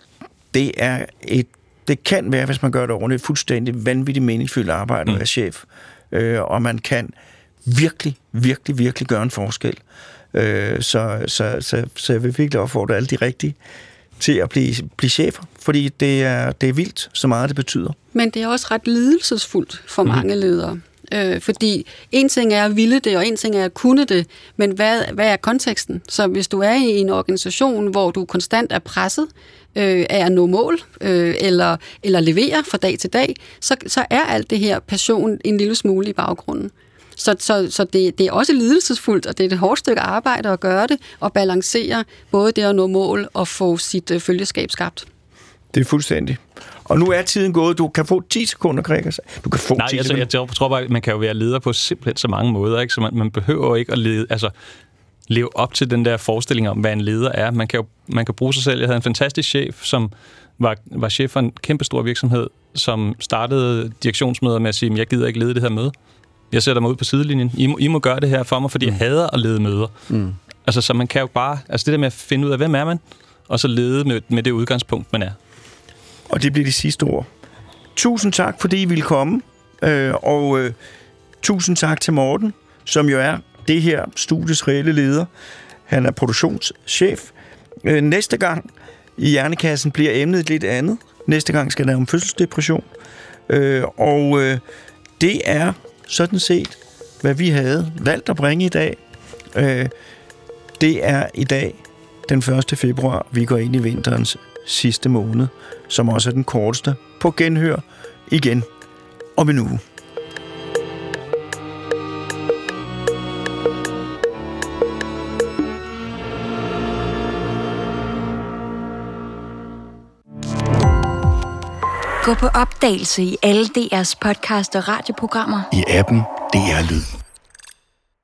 det er et, det kan være, hvis man gør det ordentligt, fuldstændig vanvittigt meningsfyldt arbejde at være chef. Øh, og man kan virkelig, virkelig, virkelig gøre en forskel. Øh, så, så, så, så jeg vil virkelig opfordre alle de rigtige til at blive, blive chefer, fordi det er, det er vildt, så meget det betyder. Men det er også ret lidelsesfuldt for mm. mange ledere. Øh, fordi en ting er at ville det, og en ting er at kunne det, men hvad, hvad er konteksten? Så hvis du er i en organisation, hvor du konstant er presset øh, af at nå mål, øh, eller, eller levere fra dag til dag, så, så er alt det her passion en lille smule i baggrunden. Så, så, så det, det er også lidelsesfuldt, og det er et hårdt stykke arbejde at gøre det, og balancere både det at nå mål og få sit øh, følgeskab skabt. Det er fuldstændig. Og nu er tiden gået. Du kan få 10 sekunder, Gregers. Du kan få Nej, 10 altså, sekunder. jeg tror, tror bare, at man kan jo være leder på simpelthen så mange måder, ikke? så man, man behøver ikke at lede, altså, leve op til den der forestilling om, hvad en leder er. Man kan jo man kan bruge sig selv. Jeg havde en fantastisk chef, som var, var chef for en kæmpe stor virksomhed, som startede direktionsmøder med at sige, jeg gider ikke lede det her møde. Jeg sætter mig ud på sidelinjen. I må, I må gøre det her for mig, fordi mm. jeg hader at lede møder. Mm. Altså, så man kan jo bare... Altså, det der med at finde ud af, hvem er man, og så lede med, med det udgangspunkt, man er. Og det bliver de sidste ord. Tusind tak, fordi I ville komme. Øh, og øh, tusind tak til Morten, som jo er det her studies reelle leder. Han er produktionschef. Øh, næste gang i Hjernekassen bliver emnet lidt andet. Næste gang skal der om fødselsdepression. Øh, og øh, det er sådan set, hvad vi havde valgt at bringe i dag. Øh, det er i dag den 1. februar, vi går ind i vinterens sidste måned, som også er den korteste på genhør igen om en uge. Gå på opdagelse i alle DR's podcast og radioprogrammer. I appen DR Lyd.